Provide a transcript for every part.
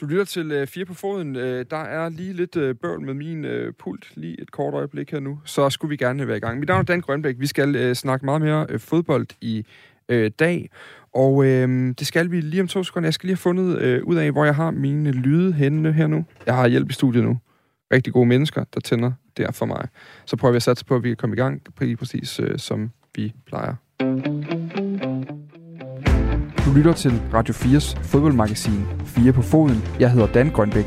Du lytter til øh, Fire på Foden. Øh, der er lige lidt øh, bøvl med min øh, pult, lige et kort øjeblik her nu. Så skulle vi gerne være i gang. Mit navn er Dan Grønbæk. Vi skal øh, snakke meget mere øh, fodbold i øh, dag. Og øh, det skal vi lige om to sekunder. Jeg skal lige have fundet øh, ud af, hvor jeg har mine lyde henne her nu. Jeg har hjælp i studiet nu. Rigtig gode mennesker, der tænder der for mig. Så prøver vi at satse på, at vi kan komme i gang lige præcis øh, som vi plejer. Lytter til Radio 4's fodboldmagasin 4 på foden. Jeg hedder Dan Grønbæk.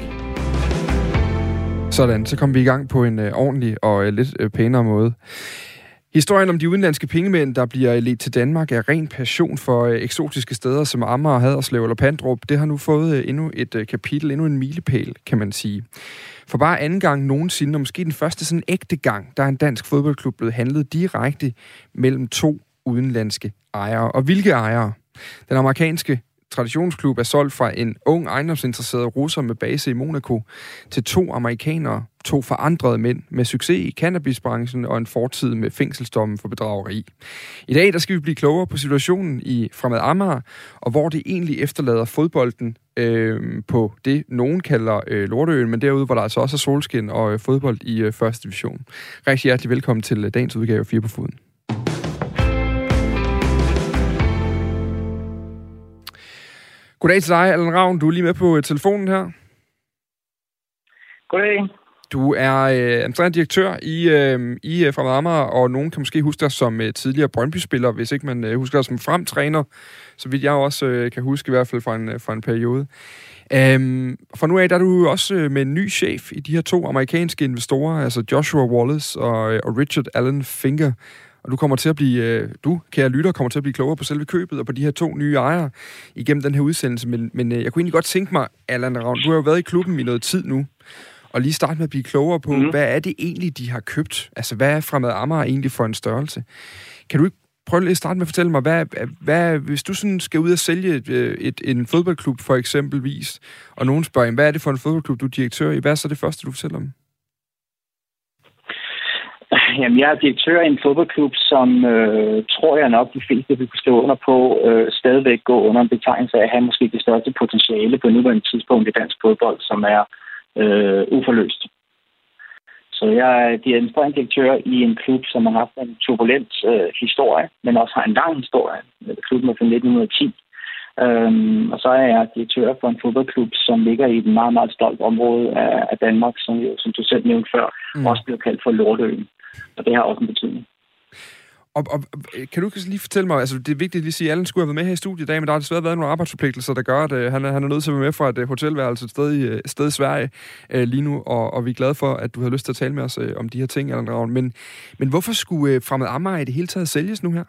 Sådan, så kom vi i gang på en øh, ordentlig og øh, lidt øh, pænere måde. Historien om de udenlandske pengemænd, der bliver ledt til Danmark, er ren passion for øh, eksotiske steder som Amager, Haderslev eller Pandrup. Det har nu fået øh, endnu et øh, kapitel, endnu en milepæl, kan man sige. For bare anden gang nogensinde, og måske den første sådan ægte gang, der er en dansk fodboldklub blevet handlet direkte mellem to udenlandske ejere. Og hvilke ejere? Den amerikanske traditionsklub er solgt fra en ung ejendomsinteresseret russer med base i Monaco til to amerikanere, to forandrede mænd med succes i cannabisbranchen og en fortid med fængselsdommen for bedrageri. I dag der skal vi blive klogere på situationen i Fremad Amager, og hvor det egentlig efterlader fodbolden øh, på det, nogen kalder øh, Lorteøen, men derude, hvor der altså også er solskin og øh, fodbold i øh, første division. Rigtig hjertelig velkommen til øh, dagens udgave 4 på foden. Goddag til dig, Allan Ravn. Du er lige med på øh, telefonen her. Goddag. Du er øh, administrerende direktør i, øh, i øh, Fremad Amager, og nogen kan måske huske dig som øh, tidligere Brøndby-spiller, hvis ikke man øh, husker dig som fremtræner, så vidt jeg også øh, kan huske i hvert fald fra en, øh, fra en periode. Øhm, fra nu af der er du også øh, med en ny chef i de her to amerikanske investorer, altså Joshua Wallace og, og Richard Allen Finger. Og du kommer til at blive, øh, du, kære lytter, kommer til at blive klogere på selve købet og på de her to nye ejere igennem den her udsendelse. Men, men øh, jeg kunne egentlig godt tænke mig, Allan Ravn, du har jo været i klubben i noget tid nu, og lige starte med at blive klogere på, mm. hvad er det egentlig, de har købt? Altså, hvad er Fremad Amager egentlig for en størrelse? Kan du ikke prøve lige at starte med at fortælle mig, hvad, hvad, hvis du sådan skal ud og sælge et, et, en fodboldklub for eksempelvis, og nogen spørger, hvad er det for en fodboldklub, du er direktør i? Hvad er så det første, du fortæller om? Jamen, jeg er direktør i en fodboldklub, som øh, tror jeg nok de fleste vil kunne stå under på, øh, stadigvæk gå under en betegnelse af at have måske det største potentiale på nuværende tidspunkt i dansk fodbold, som er øh, uforløst. Så jeg er administrerende direktør i en klub, som har haft en turbulent øh, historie, men også har en lang historie. Klubben er fra 1910. Øhm, og så er jeg direktør for en fodboldklub, som ligger i et meget, meget stolt område af, af Danmark, som, jo, som du selv nævnte før, mm. også bliver kaldt for Lortøen. Og det har også en betydning. Og, og, kan du lige fortælle mig, altså det er vigtigt at lige sige, at Allen skulle have været med her i studiet i dag, men der har desværre været nogle arbejdsforpligtelser, der gør, at uh, han, er, han er nødt til at være med fra et uh, hotelværelse et sted i, uh, sted i Sverige uh, lige nu, og, og vi er glade for, at du har lyst til at tale med os uh, om de her ting, Allen Ravn. Men, men hvorfor skulle uh, Fremad Amager i det hele taget sælges nu her?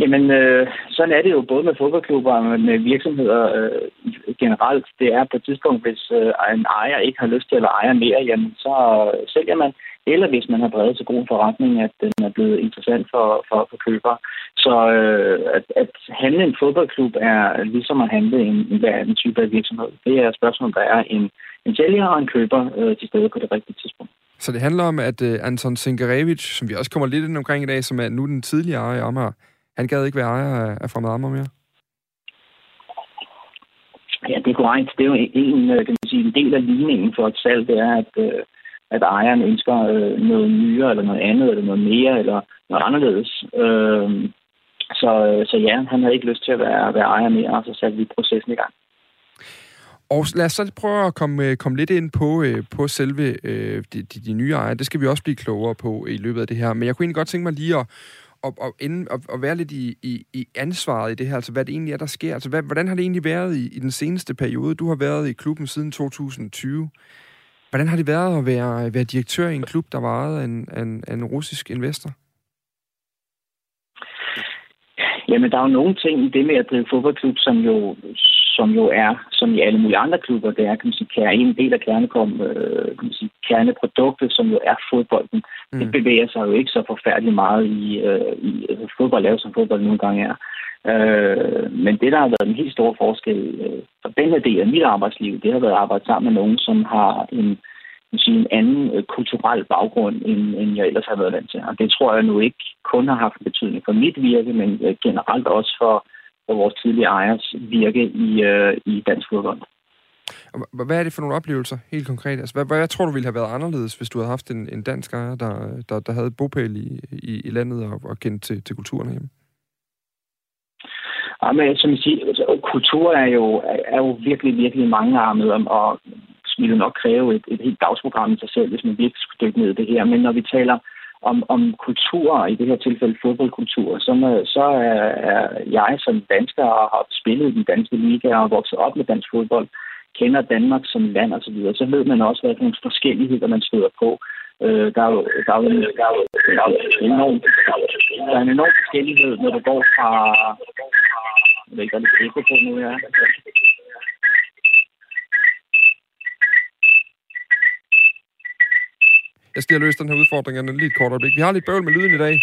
Jamen, øh, sådan er det jo både med fodboldklubber og med virksomheder øh, generelt. Det er på et tidspunkt, hvis øh, en ejer ikke har lyst til at eje mere, jamen så øh, sælger man. Eller hvis man har drevet så god en forretning, at den er blevet interessant for, for, for købere. Så øh, at, at handle en fodboldklub er ligesom at handle en, en type af virksomhed. Det er et spørgsmål, der er en, en sælger og en køber øh, til stede på det rigtige tidspunkt. Så det handler om, at uh, Anton Sinkarevic, som vi også kommer lidt ind omkring i dag, som er nu den tidligere ejer i Amager, han gad ikke være ejer af Fremad Amager mere? Ja, det er korrekt. Det er jo en, øh, kan man sige, en del af ligningen for et salg, det er, at, øh, at ejeren ønsker øh, noget nyere, eller noget andet, eller noget mere, eller noget anderledes. Øhm, så, øh, så ja, han havde ikke lyst til at være, være ejer mere, og så satte vi processen i gang. Og lad os så prøve at komme, øh, komme lidt ind på, på selve de, de, de nye ejere. Det skal vi også blive klogere på i løbet af det her. Men jeg kunne egentlig godt tænke mig lige at, og, og, inden, og, og være lidt i, i, i ansvaret i det her, altså hvad det egentlig er, der sker. Altså, hvad, hvordan har det egentlig været i, i den seneste periode? Du har været i klubben siden 2020. Hvordan har det været at være, være direktør i en klub, der var ejet af en, en, en russisk investor? Jamen, der er jo nogle ting i det med at drive fodboldklub, som jo, som jo er, som i alle mulige andre klubber, det er, kan man sige, kære, en del af kernekom, øh, kan man sige, kerneproduktet, som jo er fodbolden. Mm. Det bevæger sig jo ikke så forfærdeligt meget i, øh, i altså, fodbold, lavet som fodbold nogle gange er. Øh, men det, der har været en helt stor forskel øh, for den her del af mit arbejdsliv, det har været at arbejde sammen med nogen, som har en, sige, en anden øh, kulturel baggrund, end, end jeg ellers har været vant til. Og det tror jeg nu ikke kun har haft betydning for mit virke, men øh, generelt også for for vores tidlige ejers virke i, øh, i dansk fodbold. Hvad er det for nogle oplevelser, helt konkret? Altså, hvad, hvad tror du ville have været anderledes, hvis du havde haft en, en dansk ejer, der, der, der havde bopæl i, i, i landet og, og kendt til, til kulturen hjemme? Ja, men som jeg siger, altså, kultur er jo, er jo virkelig, virkelig mangearmet, og, og ville nok kræve et, et helt dagsprogram i sig selv, hvis man virkelig skulle dykke ned i det her. Men når vi taler om, om kultur, i det her tilfælde fodboldkultur, så, så er, er jeg som dansker og har spillet i den danske liga og vokset op med dansk fodbold, kender Danmark som land osv., så, videre, så ved man også, hvad for nogle forskelligheder man støder på. Øh, der er jo, der er jo, der er jo, der er jo enorm, der er en enorm forskellighed, når du går fra... Jeg ved ikke, hvad det er på nu, ja. Jeg skal lige løse den her udfordring en lige et kort øjeblik. Vi har lidt bøvl med lyden i dag,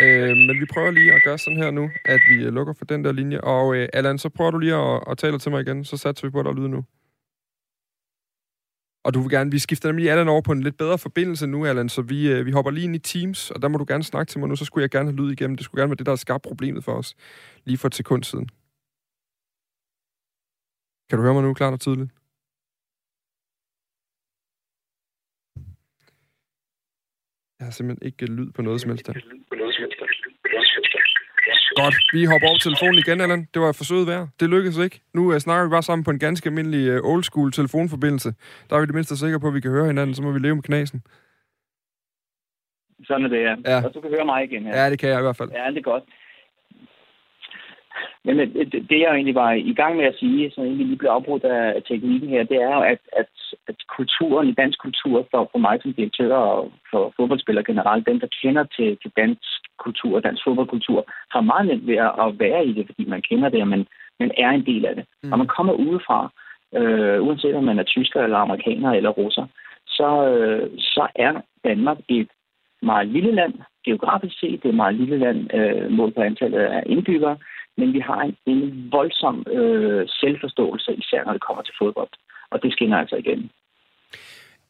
øh, men vi prøver lige at gøre sådan her nu, at vi øh, lukker for den der linje. Og øh, Allan, så prøver du lige at, at tale til mig igen, så satser vi på, at der er nu. Og du vil gerne, vi skifter nemlig Allan over på en lidt bedre forbindelse nu, Allan, så vi, øh, vi hopper lige ind i Teams, og der må du gerne snakke til mig nu, så skulle jeg gerne have lyd igennem. Det skulle gerne være det, der har skabt problemet for os, lige for et sekund siden. Kan du høre mig nu klart og tydeligt? Jeg har simpelthen ikke lyd på noget som helst der. Godt, vi hopper over telefonen igen, Allan. Det var forsøget værd. Det lykkedes ikke. Nu uh, snakker vi bare sammen på en ganske almindelig uh, old school telefonforbindelse. Der er vi det mindste sikre på, at vi kan høre hinanden, så må vi leve med knasen. Sådan er det, ja. ja. Og du kan høre mig igen her. Ja, det kan jeg i hvert fald. Ja, det er godt. Men det, det, jeg egentlig var i gang med at sige, som egentlig lige blev afbrudt af teknikken her, det er jo, at, at, at kulturen i dansk kultur, for, for mig som direktør og for fodboldspillere generelt, dem, der kender til, til dansk kultur og dansk fodboldkultur, har meget nemt ved at være i det, fordi man kender det, og man, man er en del af det. Mm. Og man kommer udefra, øh, uanset om man er tysker eller amerikaner eller russer, så, øh, så er Danmark et meget lille land, geografisk set, det er et meget lille land øh, målt på antallet af indbyggere, men vi har en, en voldsom øh, selvforståelse, især når det kommer til fodbold. Og det skinner altså igen.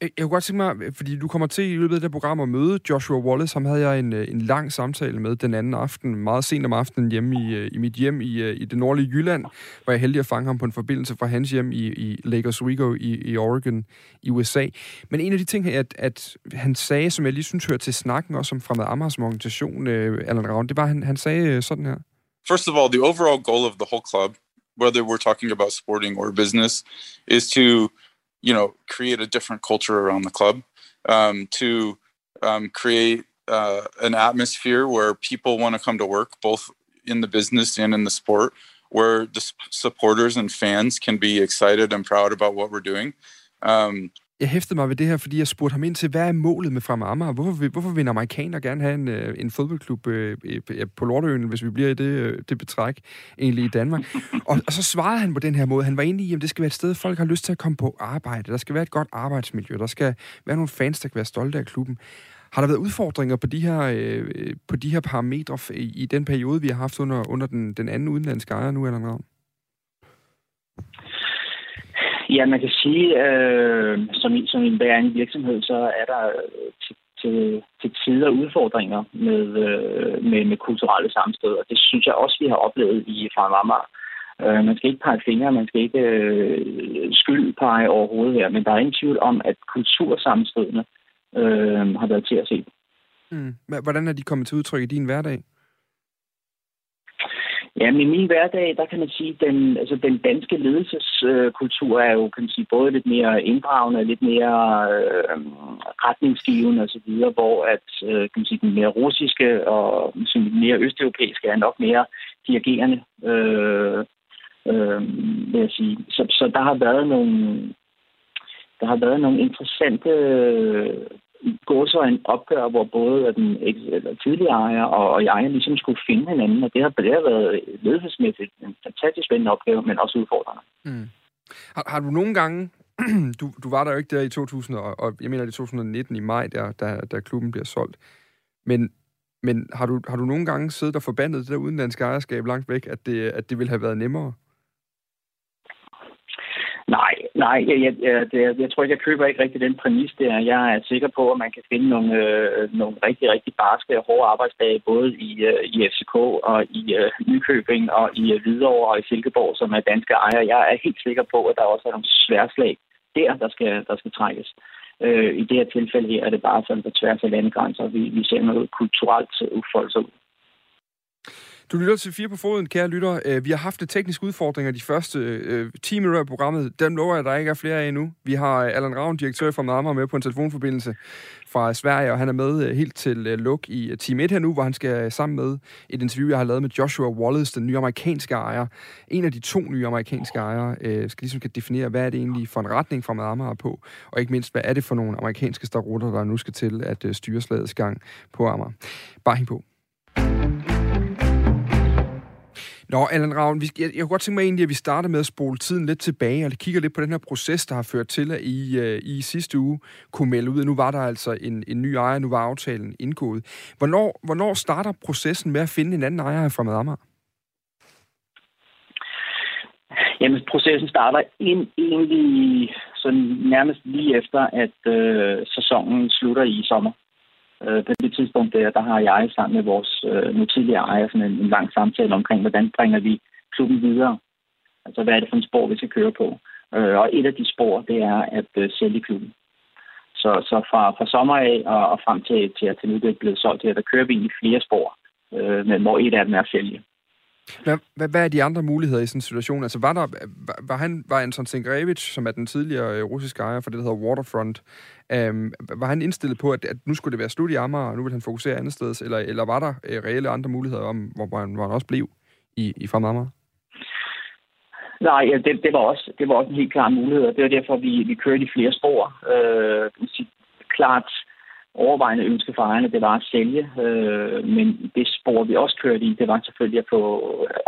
Øh, jeg kunne godt tænke mig, øh, fordi du kommer til i løbet af det program at møde Joshua Wallace, ham havde jeg en, øh, en lang samtale med den anden aften, meget sent om aftenen hjemme i, i mit hjem i, i det nordlige Jylland, hvor jeg heldig at fange ham på en forbindelse fra hans hjem i, i Lake Oswego i, i Oregon i USA. Men en af de ting, at, at han sagde, som jeg lige synes hører til snakken, også om Fremad Amager som organisation, uh, Allan Ravn, det var, han, han sagde sådan her. First of all, the overall goal of the whole club, whether we're talking about sporting or business, is to, you know, create a different culture around the club, um, to um, create uh, an atmosphere where people want to come to work, both in the business and in the sport, where the supporters and fans can be excited and proud about what we're doing. Um, Jeg hæftede mig ved det her, fordi jeg spurgte ham ind til, hvad er målet med Fremad Amager? Hvorfor vil, hvorfor vil en amerikaner gerne have en, øh, en fodboldklub øh, på Lorteøen, hvis vi bliver i det, øh, det betræk, egentlig i Danmark? Og, og så svarede han på den her måde. Han var i, at det skal være et sted, folk har lyst til at komme på arbejde. Der skal være et godt arbejdsmiljø. Der skal være nogle fans, der kan være stolte af klubben. Har der været udfordringer på de her, øh, på de her parametre i, i den periode, vi har haft under, under den, den anden udenlandske ejer nu, eller noget? Ja, man kan sige, øh, som, i, som i en bærende virksomhed, så er der øh, til, til, til tider udfordringer med, øh, med, med kulturelle sammenstød, og det synes jeg også, vi har oplevet i Farmammer. Øh, man skal ikke pege fingre, man skal ikke øh, skyldpege overhovedet her, men der er ingen tvivl om, at kultursammenstødene øh, har været til at se. Mm. Hvordan er de kommet til udtryk i din hverdag? Ja, men i min hverdag, der kan man sige, at den, altså, den danske ledelseskultur er jo kan man sige, både lidt mere inddragende, lidt mere øh, retningsgivende osv., hvor at, øh, kan man sige, den mere russiske og den mere østeuropæiske er nok mere dirigerende, øh, øh, vil jeg sige. Så, så der har været nogle der har været nogle interessante gå så en opgør, hvor både den eller tidligere ejer og, og jeg ligesom skulle finde hinanden, og det har, det har været ledelsesmæssigt en fantastisk spændende opgave, men også udfordrende. Mm. Har, har du nogle gange, du, du var der jo ikke der i 2000, og, og jeg mener i 2019 i maj, der, der, der klubben bliver solgt, men, men har, du, har du nogle gange siddet og forbandet det der udenlandske ejerskab langt væk, at det, at det ville have været nemmere? Nej, Nej, jeg, jeg, jeg, jeg tror ikke, jeg køber ikke rigtig den præmis der. Jeg er sikker på, at man kan finde nogle, øh, nogle rigtig, rigtig barske og hårde arbejdsdage, både i, øh, i FCK og i øh, Nykøbing og i øh, Hvidovre og i Silkeborg, som er danske ejere. Jeg er helt sikker på, at der også er nogle sværslag der, der skal, der skal trækkes. Øh, I det her tilfælde her er det bare sådan på tværs af landegrænser, vi, vi ser noget kulturelt udfolde sig ud. Du lytter til Fire på Foden, kære lytter. Øh, vi har haft tekniske udfordringer de første øh, 10 minutter af programmet. Dem lover jeg, at der ikke er flere af endnu. Vi har øh, Allan Ravn, direktør fra Marmar, med på en telefonforbindelse fra Sverige, og han er med øh, helt til luk i Team 1 her nu, hvor han skal sammen med et interview, jeg har lavet med Joshua Wallace, den nye amerikanske ejer. En af de to nye amerikanske ejere øh, skal ligesom kan definere, hvad er det egentlig for en retning fra Marmar på, og ikke mindst, hvad er det for nogle amerikanske starutter, der nu skal til at styre slagets gang på Amager. Bare hæng på. Nå, Allan Ravn, jeg, jeg kunne godt tænke mig egentlig, at vi starter med at spole tiden lidt tilbage, og kigger lidt på den her proces, der har ført til, at I, uh, I sidste uge kunne melde ud, at nu var der altså en, en ny ejer, nu var aftalen indgået. Hvornår, hvornår starter processen med at finde en anden ejer fra Madammer? Jamen, processen starter ind, egentlig sådan nærmest lige efter, at øh, sæsonen slutter i sommer. Øh, på det tidspunkt, der, der har jeg sammen med vores øh, nu tidligere ejer sådan en, en lang samtale omkring, hvordan bringer vi klubben videre. Altså, hvad er det for en spor, vi skal køre på? Øh, og et af de spor, det er at øh, sælge klubben. Så, så fra, fra sommer af og, og frem til, til at til nu det er blevet solgt, der kører vi i flere spor, øh, men hvor et af dem er at sælge. Hvad, hvad, hvad er de andre muligheder i sådan en situation? Altså, var, der, var, var, han, var Anton Sengrevich, som er den tidligere øh, russiske ejer for det, der hedder Waterfront, øhm, var han indstillet på, at, at nu skulle det være slut i Amager, og nu vil han fokusere andet sted, eller, eller var der øh, reelle andre muligheder, om, hvor, hvor, han, hvor han også blev i, i Frem Amager? Nej, ja, det, det, var også, det var også en helt klar mulighed, og det var derfor, vi, vi kørte i flere spor. Øh, klart overvejende ønske for ejerne, det var at sælge. Øh, men det spor, vi også kørte i, det var selvfølgelig at få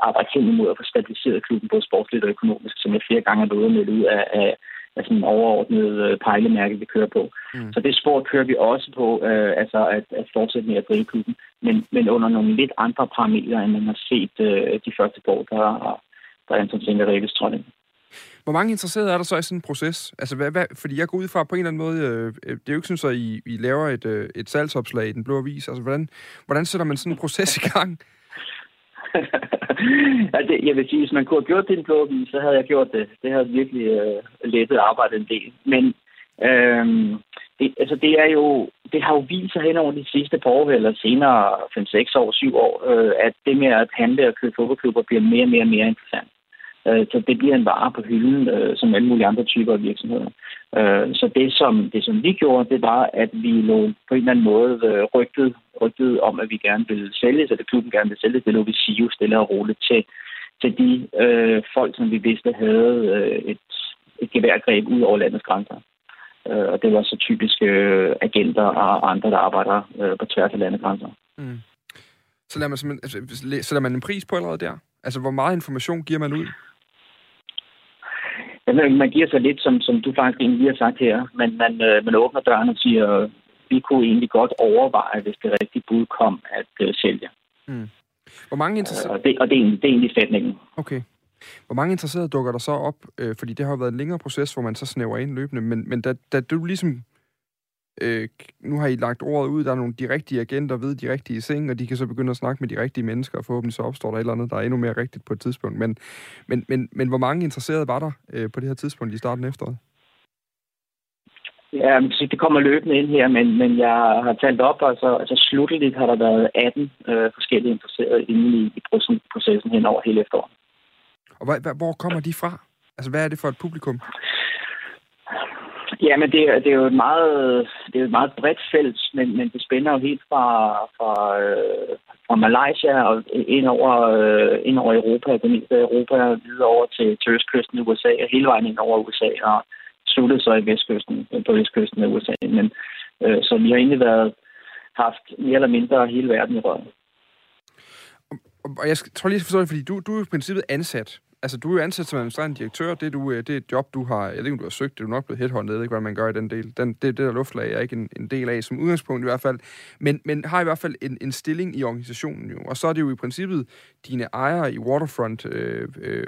arbejde hen imod at få stabiliseret klubben både sportsligt og økonomisk, som jeg flere gange har været med ud af, af, af sådan en overordnet øh, pejlemærke, vi kører på. Mm. Så det spor kører vi også på, øh, altså at, at fortsætte med at drive klubben, men, men under nogle lidt andre parametre, end man har set øh, de første år, der, der Anton Singer Reves trådte hvor mange interesserede er der så i sådan en proces? Altså, hvad, hvad, fordi jeg går ud fra på en eller anden måde, øh, øh det er jo ikke sådan, at I, I laver et, øh, et salgsopslag i Den Blå Avis. Altså, hvordan, hvordan sætter man sådan en proces i gang? jeg vil sige, hvis man kunne have gjort det i Den Blå Avis, så havde jeg gjort det. Det havde virkelig øh, lettet arbejdet en del. Men øh, det, altså, det er jo, det har jo vist sig hen over de sidste par år, eller senere 5-6 år, 7 år, øh, at det med at handle og købe fodboldklubber bliver mere og mere, mere interessant. Øh, så det bliver en vare på hylden, øh, som alle mulige andre typer af virksomheder. Øh, så det som, det, som vi gjorde, det var, at vi lå på en eller anden måde øh, rygtet, rygtet om, at vi gerne ville sælge, eller klubben gerne ville sælge, det lå vi sige stille og roligt til, til de øh, folk, som vi vidste havde øh, et, et geværgreb ud over landets grænser. Øh, og det var så typiske øh, agenter og andre, der arbejder øh, på tværs af landegrænser. Mm. Så lader, man, altså, så lader man en pris på allerede der? Altså, hvor meget information giver man ud? Man giver sig lidt, som, som du faktisk egentlig har sagt her, men man, øh, man åbner døren og siger, vi kunne egentlig godt overveje, hvis det rigtige bud kom, at øh, sælge. Mm. Hvor mange interesserede... Og det, og det, er, det er egentlig sætningen. Okay. Hvor mange interesserede dukker der så op? Øh, fordi det har jo været en længere proces, hvor man så snæver ind løbende. Men, men da, da du ligesom øh, nu har I lagt ordet ud, der er nogle de rigtige agenter ved de rigtige ting, og de kan så begynde at snakke med de rigtige mennesker, og forhåbentlig så opstår der et eller andet, der er endnu mere rigtigt på et tidspunkt. Men, men, men, men hvor mange interesserede var der øh, på det her tidspunkt i starten af efteråret? Ja, det kommer løbende ind her, men, men jeg har talt op, altså, altså slutteligt har der været 18 øh, forskellige interesserede inde i, i processen hen over hele efteråret. Og hvor, hvor kommer de fra? Altså, hvad er det for et publikum? Ja, men det, det er jo et meget, det er et meget bredt felt, men, men det spænder jo helt fra, fra, øh, fra Malaysia og ind over, øh, ind over Europa, det meste af Europa, videre over til, til østkysten i USA, og hele vejen ind over USA, og sluttet så i vestkysten, øh, på vestkysten af USA. Men, øh, så vi har egentlig været, haft mere eller mindre hele verden i røven. Og jeg tror lige at forstå det, fordi du, du er i princippet ansat altså, du er jo ansat som administrerende direktør. Det er, du, øh, det er et job, du har... Jeg ved ikke, om du har søgt det. Du er nok blevet headhunted. Jeg ved ikke, hvordan man gør i den del. Den, det, det der luftlag er ikke en, en del af, som udgangspunkt i hvert fald. Men, men har i hvert fald en, en stilling i organisationen jo. Og så er det jo i princippet dine ejere i Waterfront, øh, øh,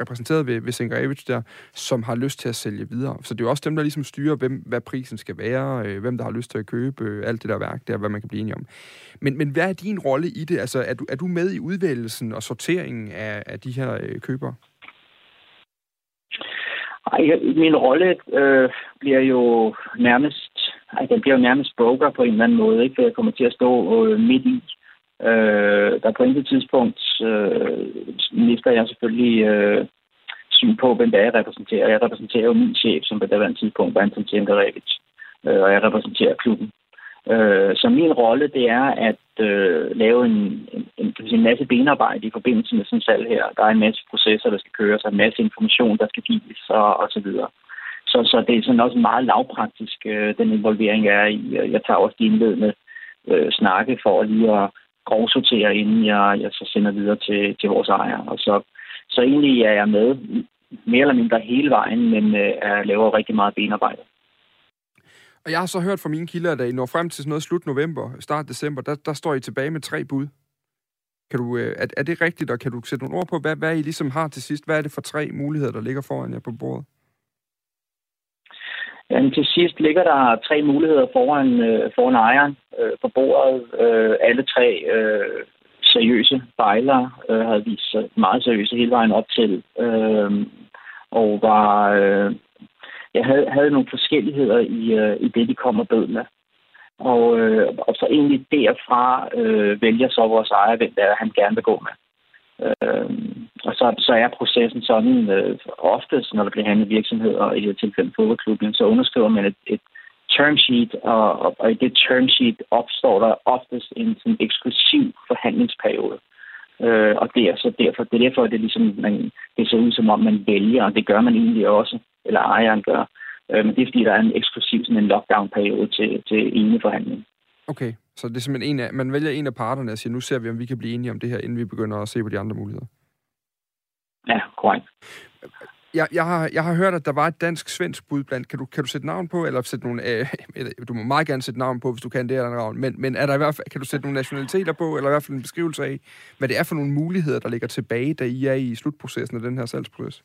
repræsenteret ved, ved St. der, som har lyst til at sælge videre. Så det er jo også dem, der ligesom styrer, hvem, hvad prisen skal være, øh, hvem der har lyst til at købe, øh, alt det der værk der, hvad man kan blive enige om. Men, men hvad er din rolle i det? Altså, er du, er du med i udvælgelsen og sorteringen af, af de her øh, købere? Ej, min rolle øh, bliver jo nærmest, ej, den bliver jo nærmest broker på en eller anden måde, ikke? For jeg kommer til at stå øh, midt i. Øh, der på intet tidspunkt øh, mister jeg selvfølgelig øh, syn på, hvem det er, jeg repræsenterer. Jeg repræsenterer jo min chef, som på det tidspunkt var Anton Tjenkarevic, øh, og jeg repræsenterer klubben. Øh, så min rolle, det er at øh, lave en, en, en, en masse benarbejde i forbindelse med sådan salg her. Der er en masse processer, der skal køres, og en masse information, der skal gives, og, og så videre. Så, så det er sådan også meget lavpraktisk, øh, den involvering er i. Jeg tager også de indledende øh, snakke for lige at grovsortere, inden jeg, jeg så sender videre til, til vores ejere. Og så, så egentlig er jeg med mere eller mindre hele vejen, men øh, jeg laver rigtig meget benarbejde. Og jeg har så hørt fra mine kilder, at I når frem til sådan noget slut november, start december, der, der står I tilbage med tre bud. Kan du, øh, er, er det rigtigt, og kan du sætte nogle ord på, hvad, hvad I ligesom har til sidst? Hvad er det for tre muligheder, der ligger foran jer på bordet? Jamen, til sidst ligger der tre muligheder foran, øh, foran ejeren øh, på bordet. Øh, alle tre øh, seriøse bejlere øh, havde vist sig meget seriøse hele vejen op til, øh, og var, øh, jeg havde, havde nogle forskelligheder i, øh, i det, de kom og bød med. Og, øh, og så egentlig derfra øh, vælger så vores ejer, hvem det er, han gerne vil gå med. Øh, og så, så er processen sådan, øh, oftest, når der bliver handlet virksomheder, i det tilfælde fodboldklubben, så underskriver man et, et term sheet, og, og, og i det term sheet opstår der oftest en sådan eksklusiv forhandlingsperiode. Øh, og det er så derfor, det er derfor, at det, ligesom, man, det ser ud som om, man vælger, og det gør man egentlig også eller ejeren gør. Øh, men det er fordi, der er en eksklusiv sådan en lockdown-periode til, til ene forhandling. Okay, så det er simpelthen en af, man vælger en af parterne og siger, nu ser vi, om vi kan blive enige om det her, inden vi begynder at se på de andre muligheder. Ja, korrekt. Jeg, jeg, har, jeg har hørt, at der var et dansk-svensk bud blandt. Kan du, kan du sætte navn på, eller sætte nogle... Øh, du må meget gerne sætte navn på, hvis du kan det eller navn. Men, men er der i hvert fald, kan du sætte nogle nationaliteter på, eller i hvert fald en beskrivelse af, hvad det er for nogle muligheder, der ligger tilbage, da I er i slutprocessen af den her salgsproces?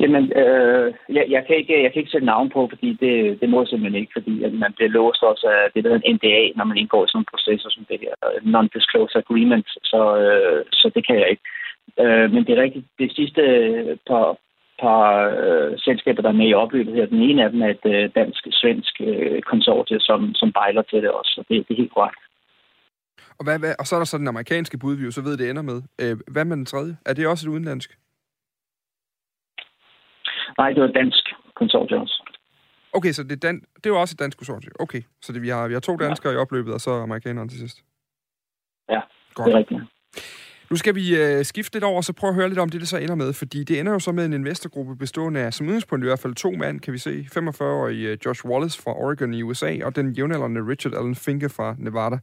Jamen, øh, jeg, jeg, kan ikke, jeg kan ikke sætte navn på, fordi det, det må jeg simpelthen ikke, fordi at man bliver låst også af det, der hedder en NDA, når man indgår i sådan en proces som det her, non-disclosure agreement, så, øh, så det kan jeg ikke. Øh, men det er rigtigt, det sidste par, par øh, selskaber, der er med i opløbet her, den ene af dem er et øh, dansk-svensk øh, konsortie, som, som bejler til det også, så det, det er helt korrekt. Og, hvad, hvad, og så er der så den amerikanske bud, vi jo så ved, det ender med. Øh, hvad med den tredje? Er det også et udenlandsk? Nej, det var dansk konsortium også. Okay, så det er, dan- det er jo også et dansk konsortium. Okay, så det, vi, har, vi har to danskere ja. i opløbet, og så amerikanerne til sidst. Ja, Godt. det er rigtigt. Nu skal vi øh, skifte lidt over, og så prøve at høre lidt om det, det så ender med, fordi det ender jo så med en investorgruppe bestående af, som udgangspunkt i hvert fald to mænd, kan vi se, 45-årige øh, Josh Wallace fra Oregon i USA, og den jævnaldrende Richard Allen Finke fra Nevada.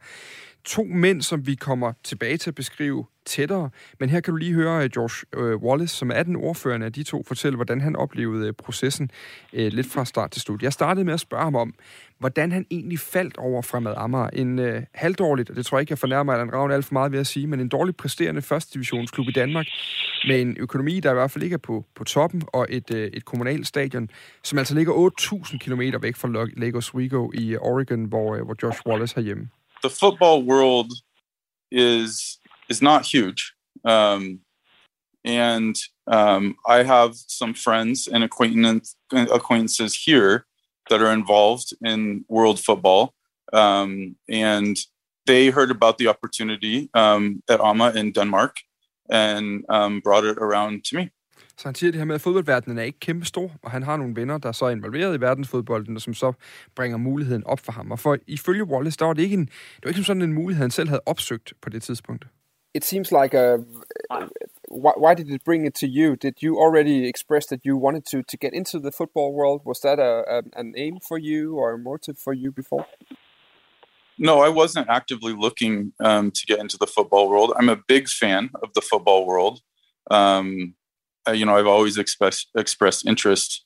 To mænd, som vi kommer tilbage til at beskrive tættere. Men her kan du lige høre øh, George øh, Wallace, som er den ordførende af de to, fortælle, hvordan han oplevede øh, processen lidt fra start til slut. Jeg startede med at spørge ham om, hvordan han egentlig faldt over Fremad Amager. En øh, halvdårligt, og det tror jeg ikke, jeg fornærmer Allan Ravn alt for meget ved at sige, men en dårligt præsterende første divisionsklub i Danmark, med en økonomi, der i hvert fald ikke er på, på toppen, og et, øh, et kommunalt stadion, som altså ligger 8.000 km væk fra Lagos Rigo i Oregon, hvor, hvor Josh Wallace har hjemme. The football world is is not huge. Um, and um, I have some friends and acquaintance, acquaintances here that are involved in world football. Um, and they heard about the opportunity um, at AMA in Denmark and um, brought it around to me. Så han siger det her med, at fodboldverdenen er ikke kæmpe stor, og han har nogle venner, der er så involveret i verdensfodbolden, og som så bringer muligheden op for ham. Og for ifølge Wallace, der var det ikke, en, det var ikke sådan en mulighed, han selv havde opsøgt på det tidspunkt. it seems like a. Why, why, did it bring it to you? Did you already express that you wanted to to get into the football world? Was that a, a an aim for you or a motive for you before? no, I wasn't actively looking um, to get into the football world. I'm a big fan of the football world. Um, you know, I've always expressed expressed interest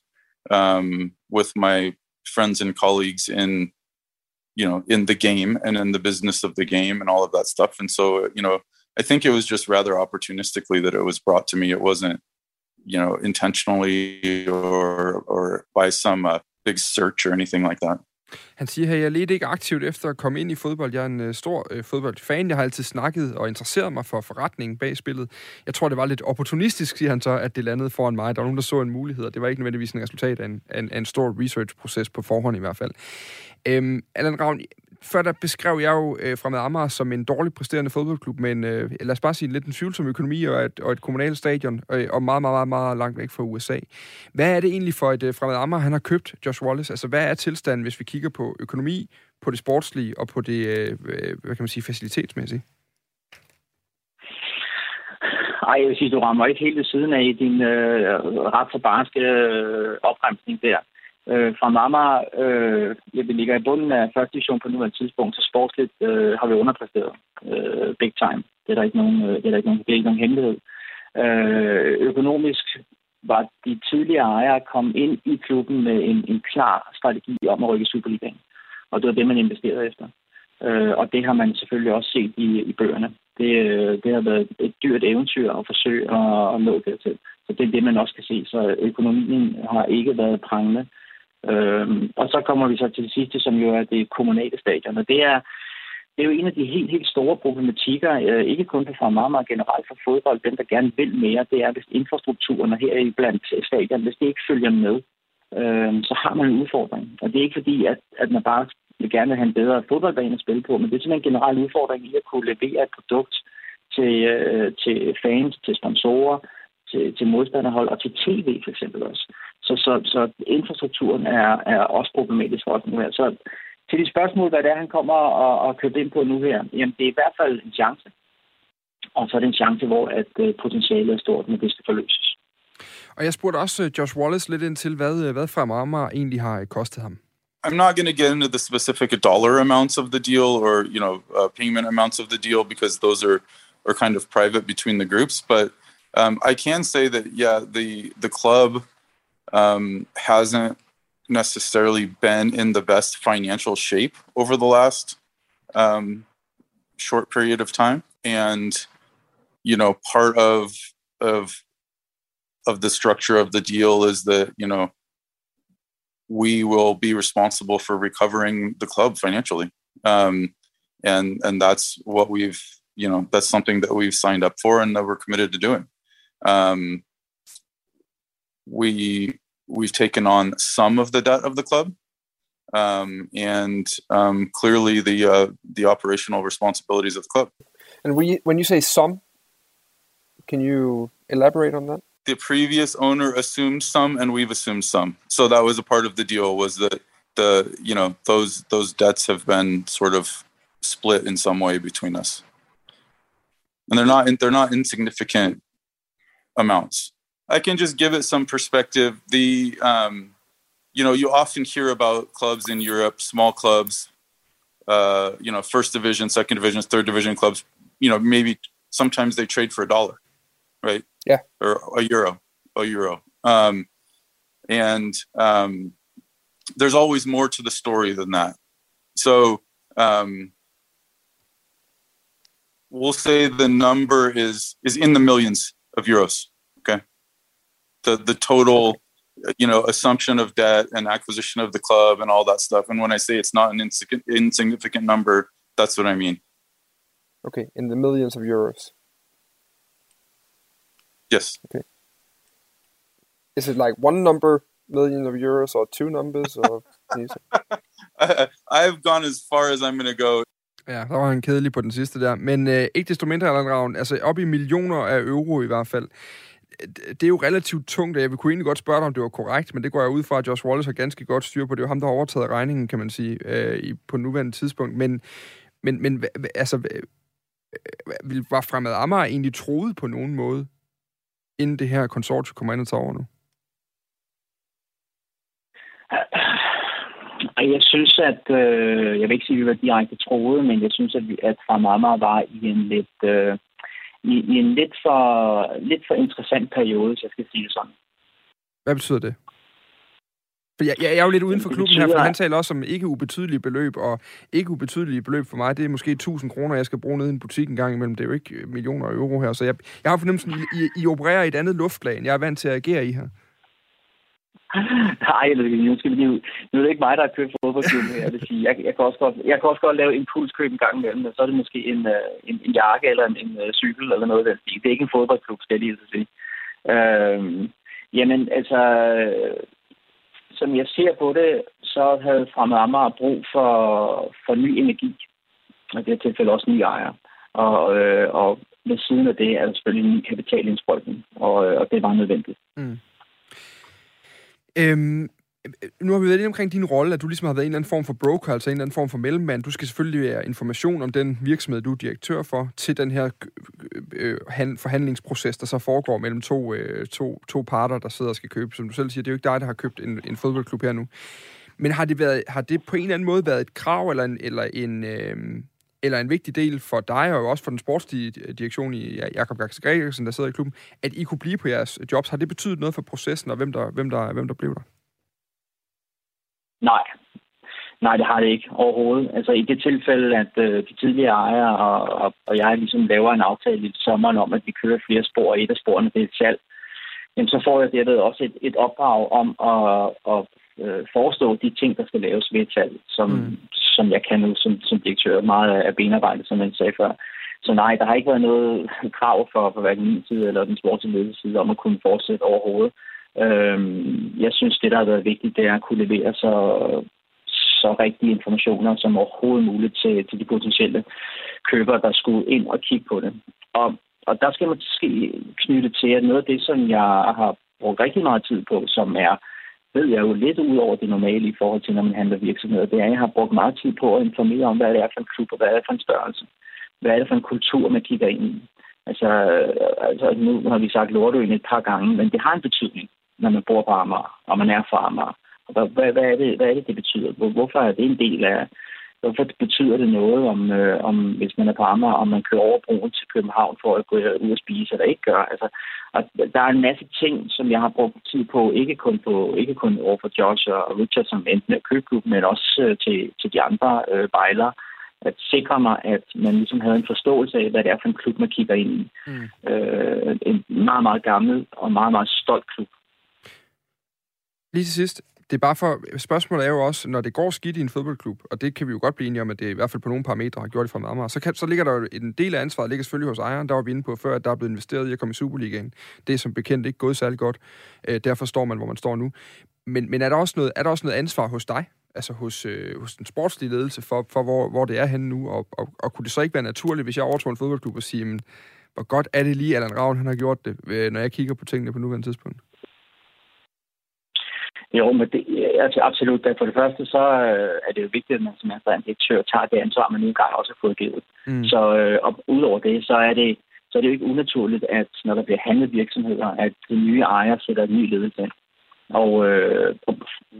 um, with my friends and colleagues in, you know, in the game and in the business of the game and all of that stuff. And so, you know, I think it was just rather opportunistically that it was brought to me. It wasn't, you know, intentionally or or by some uh, big search or anything like that. Han siger her, jeg ledte ikke aktivt efter at komme ind i fodbold. Jeg er en øh, stor øh, fodboldfan. Jeg har altid snakket og interesseret mig for forretningen bag spillet. Jeg tror, det var lidt opportunistisk, siger han så, at det landede foran mig. Der var nogen, der så en mulighed, og det var ikke nødvendigvis en resultat af en, af en, af en stor research-proces på forhånd i hvert fald. Øhm, Allan Ravn, før der beskrev jeg jo øh, Fremad Amager som en dårligt præsterende fodboldklub, men øh, lad os bare sige lidt en tvivlsom økonomi og et, og et kommunalt stadion, og, og meget, meget, meget, meget langt væk fra USA. Hvad er det egentlig for et øh, Fremad Amager, han har købt, Josh Wallace? Altså, hvad er tilstanden, hvis vi kigger på økonomi, på det sportslige og på det, øh, øh hvad kan man sige, facilitetsmæssige? Ej, jeg vil sige, du rammer ikke helt ved siden af din øh, ret så barske øh, opremsning der. Øh, fra Mama, øh, ja, vi ligger i bunden af første division på nuværende tidspunkt, så sportsligt øh, har vi underpræsteret øh, big time. Det er der ikke nogen, øh, det er der ikke nogen, det er ikke nogen hemmelighed. Øh, økonomisk var de tidligere ejere kommet ind i klubben med en, en klar strategi om at rykke Superligaen. Og det var det, man investerede efter. Øh, og det har man selvfølgelig også set i, i bøgerne. Det, øh, det har været et dyrt eventyr at forsøge at, at nå dertil. Så det er det, man også kan se. Så økonomien har ikke været prangende. Øhm, og så kommer vi så til det sidste, som jo er det kommunale stadion. Og det er, det er jo en af de helt, helt store problematikker, øh, ikke kun for meget generelt for fodbold, dem der gerne vil mere, det er, hvis infrastrukturen og her i blandt stadion, hvis det ikke følger med, øh, så har man en udfordring. Og det er ikke fordi, at, at man bare vil gerne have en bedre fodboldbane at spille på, men det er simpelthen en generel udfordring i at kunne levere et produkt til, øh, til fans, til sponsorer, til, til modstanderhold og til tv for eksempel også. Så, så, så infrastrukturen er, er også problematisk for os nu her. Så til de spørgsmål, hvad det er, han kommer og, og køber ind på nu her, jamen det er i hvert fald en chance. Og så er det en chance, hvor at uh, potentialet er stort, men det skal forløses. Og jeg spurgte også øh, Josh Wallace lidt ind til, hvad, øh, hvad Fremad egentlig har kostet ham. I'm not going to get into the specific dollar amounts of the deal or you know uh, payment amounts of the deal because those are are kind of private between the groups. But um, I can say that yeah, the the club um, hasn't necessarily been in the best financial shape over the last um, short period of time, and you know, part of of of the structure of the deal is that you know we will be responsible for recovering the club financially, um, and and that's what we've you know that's something that we've signed up for and that we're committed to doing. Um, we we've taken on some of the debt of the club, um, and um, clearly the uh, the operational responsibilities of the club. And we, when you say some, can you elaborate on that? The previous owner assumed some, and we've assumed some. So that was a part of the deal. Was that the you know those those debts have been sort of split in some way between us, and they're not they're not insignificant amounts. I can just give it some perspective. The um, you know, you often hear about clubs in Europe, small clubs, uh, you know, first division, second division, third division clubs. You know, maybe sometimes they trade for a dollar, right? Yeah, or a euro, a euro. Um, and um, there's always more to the story than that. So um, we'll say the number is is in the millions of euros Okay, the the total you know assumption of debt and acquisition of the club and all that stuff. And when i say it's not an insignificant number that's what i mean. Okay in the millions of euros. Yes. Okay. Is it like one number million of euros or two numbers or I, I've gone as far as I'm going to go Ja, der var han kedelig på den sidste der. Men øh, ikke desto mindre, Allan Ravn, altså op i millioner af euro i hvert fald det er jo relativt tungt, og jeg vil kunne egentlig godt spørge dig, om det var korrekt, men det går jeg ud fra, at Josh Wallace har ganske godt styr på. Det er jo ham, der har overtaget regningen, kan man sige, øh, på nuværende tidspunkt. Men, men, men altså, var Fremad Amager egentlig troet på nogen måde, inden det her konsortium kommer ind og tager over nu? Altså, og jeg synes, at, øh, jeg vil ikke sige, at vi var direkte troet, men jeg synes, at, vi, at Amager var i en lidt, øh, i, i en lidt for, lidt for interessant periode, hvis jeg skal sige det sådan. Hvad betyder det? For jeg, jeg er jo lidt uden for klubben her, for han taler også om ikke ubetydelige beløb, og ikke ubetydelige beløb for mig, det er måske 1000 kroner, jeg skal bruge ned i en butik en gang imellem. Det er jo ikke millioner euro her, så jeg, jeg har fornemmelsen, I, I, I opererer i et andet luftlag, end jeg er vant til at agere i her. Nej, nu, skal vi lige, nu er det ikke mig, der har købt fodboldklubben her. Jeg, vil sige. Jeg, jeg, kan også godt, jeg kan også godt lave impulskøb en gang imellem, så er det måske en, øh, en, en jakke eller en, en øh, cykel eller noget der. Det er ikke en fodboldklub, skal jeg lige sige. Øh, jamen, altså, som jeg ser på det, så havde Fremad Amager brug for, for ny energi. Og i det her tilfælde også nye ejere. Og, øh, og ved siden af det er der selvfølgelig en ny kapitalindsprøjtning, og, øh, og det var nødvendigt. Mm. Øhm, nu har vi været lidt omkring din rolle, at du ligesom har været en eller anden form for broker, altså en eller anden form for mellemmand. Du skal selvfølgelig være information om den virksomhed, du er direktør for, til den her øh, øh forhandlingsproces, der så foregår mellem to, øh, to, to parter, der sidder og skal købe. Som du selv siger, det er jo ikke dig, der har købt en, en fodboldklub her nu. Men har det, været, har det på en eller anden måde været et krav eller en, eller en, øh, eller en vigtig del for dig, og også for den sportsdirektion i Jakob Gax Gregersen, der sidder i klubben, at I kunne blive på jeres jobs? Har det betydet noget for processen, og hvem der, hvem der, hvem der blev der? Nej. Nej, det har det ikke overhovedet. Altså i det tilfælde, at øh, de tidligere ejere og, og, og jeg ligesom laver en aftale i sommeren om, at vi kører flere spor, og et af sporene det er et salg, jamen, så får jeg derved også et, et opdrag om at, at øh, forestå de ting, der skal laves ved et salg, som, mm. som jeg kan nu som, som direktør. Meget af benarbejdet, som jeg sagde før. Så nej, der har ikke været noget krav for, for hverken min side eller den sportslige side om at kunne fortsætte overhovedet. Øhm, jeg synes, det, der har været vigtigt, det er at kunne levere så, så rigtige informationer som overhovedet muligt til, til de potentielle købere, der skulle ind og kigge på det. Og, og der skal man måske knytte til, at noget af det, som jeg har brugt rigtig meget tid på, som er ved jeg jo lidt ud over det normale i forhold til, når man handler virksomheder, det er, at jeg har brugt meget tid på at informere om, hvad det er for en klub, og hvad det er for en størrelse. Hvad er det for en kultur, man kigger ind i. Altså, altså nu har vi sagt Lortøen et par gange, men det har en betydning når man bor på Amager, og man er fra Amager. Hvad, hvad, er det, hvad er det, det betyder? Hvorfor er det en del af... Hvorfor betyder det noget, om, øh, om hvis man er på Amager, om man kører over broen til København for at gå ud og spise, eller ikke gør? Altså, og der er en masse ting, som jeg har brugt tid på, ikke kun, på, ikke kun over for Josh og Richard, som endte med købklubben, men også øh, til, til de andre øh, bejlere at sikre mig, at man ligesom havde en forståelse af, hvad det er for en klub, man kigger ind i. Mm. Øh, en meget, meget gammel og meget, meget stolt klub. Lige til sidst, det er bare for, spørgsmålet er jo også, når det går skidt i en fodboldklub, og det kan vi jo godt blive enige om, at det i hvert fald på nogle parametre har gjort det fra meget, så, kan, så ligger der jo en del af ansvaret, ligger selvfølgelig hos ejeren, der var vi inde på før, at der er blevet investeret i at komme i Superligaen. Det er som bekendt ikke gået særlig godt. Øh, derfor står man, hvor man står nu. Men, men er, der også noget, er der også noget ansvar hos dig, altså hos, øh, hos den sportslige ledelse, for, for hvor, hvor det er henne nu, og, og, og kunne det så ikke være naturligt, hvis jeg overtog en fodboldklub og siger, men, hvor godt er det lige, Allan Ravn han har gjort det, øh, når jeg kigger på tingene på nuværende tidspunkt? Jo, men det, altså absolut. For det første, så øh, er det jo vigtigt, at man som en direktør tager det ansvar, man nu engang også har fået givet. Mm. Så øh, og udover det, så er det, så er det jo ikke unaturligt, at når der bliver handlet virksomheder, at de nye ejere sætter en ny ledelse ind. Og, øh, og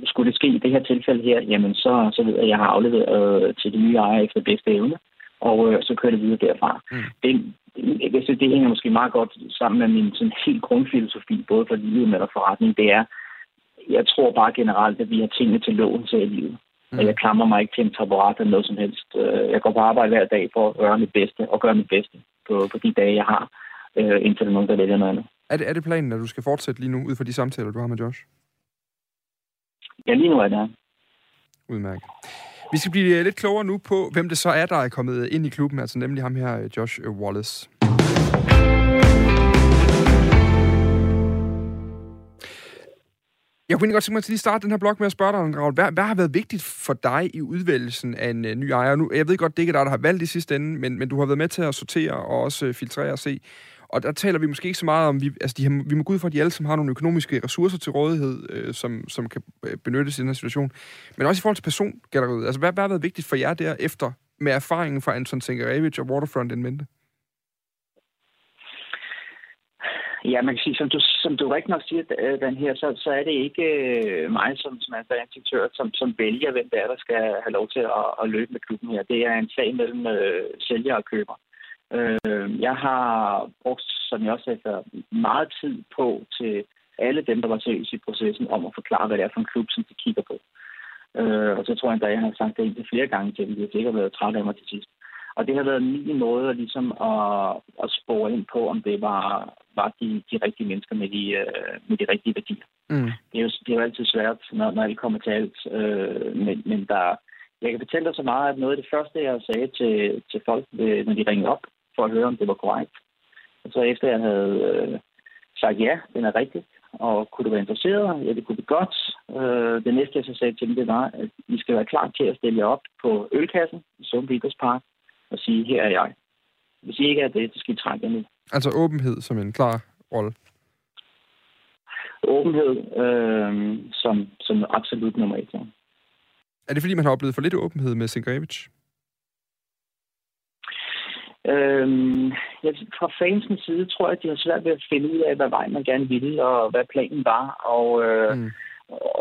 skulle det ske i det her tilfælde her, jamen så, så ved jeg, at jeg har afleveret øh, til de nye ejere efter bedste evne, og øh, så kører det videre derfra. Mm. Det, jeg synes, det hænger måske meget godt sammen med min sådan helt grundfilosofi, både for livet og forretning. Det er, jeg tror bare generelt, at vi har tingene til loven til i livet. Mm. Og jeg klamrer mig ikke til en taburet eller noget som helst. Øh, jeg går på arbejde hver dag for at gøre mit bedste, og gøre mit bedste på, på de dage, jeg har, øh, indtil der er nogen, der vælger noget andet. Er det, er det planen, at du skal fortsætte lige nu, ud fra de samtaler, du har med Josh? Ja, lige nu er det Udmærket. Vi skal blive lidt klogere nu på, hvem det så er, der er kommet ind i klubben, altså nemlig ham her, Josh Wallace. Jeg kunne godt tænke mig til lige starte den her blog med at spørge dig, Raul. Hvad, hvad har været vigtigt for dig i udvælgelsen af en uh, ny ejer? Nu, jeg ved godt, det ikke er dig, der har valgt i sidste ende, men, men du har været med til at sortere og også uh, filtrere og se. Og der taler vi måske ikke så meget om, vi, altså de har, vi må gå ud fra, at de alle som har nogle økonomiske ressourcer til rådighed, øh, som, som kan øh, benyttes i den her situation. Men også i forhold til persongalleriet. Altså hvad, hvad har været vigtigt for jer der efter med erfaringen fra Anton Sengarevich og Waterfront in mente? Ja, man kan sige, som du, som du rigtig nok siger, øh, den her, så, så er det ikke øh, mig som, som er direktør, som, som vælger, hvem det er, der skal have lov til at, at løbe med klubben her. Det er en sag mellem øh, sælger og køber. Øh, jeg har brugt, som jeg også sagde meget tid på til alle dem, der var seriøse i processen, om at forklare, hvad det er for en klub, som de kigger på. Øh, og så tror jeg at jeg har sagt det flere gange til dem. De har sikkert været trætte af mig til sidst. Og det har været min måde ligesom at, at spore ind på, om det var, var de, de rigtige mennesker med de, øh, med de rigtige værdier. Mm. Det, er jo, det er jo altid svært, når, når det kommer til alt. Øh, men, men der, jeg kan fortælle dig så meget, at noget af det første, jeg sagde til, til folk, øh, når de ringede op, for at høre, om det var korrekt. Og så efter jeg havde øh, sagt ja, den er rigtigt, og kunne du være interesseret? Ja, det kunne vi godt. Øh, det næste, jeg så sagde til dem, det var, at I skal være klar til at stille jer op på ølkassen i Sundby Park og sige, her er jeg. Hvis I ikke er det, så skal I trække nu. Altså åbenhed som en klar rolle? Åbenhed øh, som, som absolut nummer et. Ja. Er det fordi, man har oplevet for lidt åbenhed med Singrevich? Øhm, ja, fra fansens side tror jeg, at de har svært ved at finde ud af, hvad vej man gerne ville, og hvad planen var. Og, øh, mm.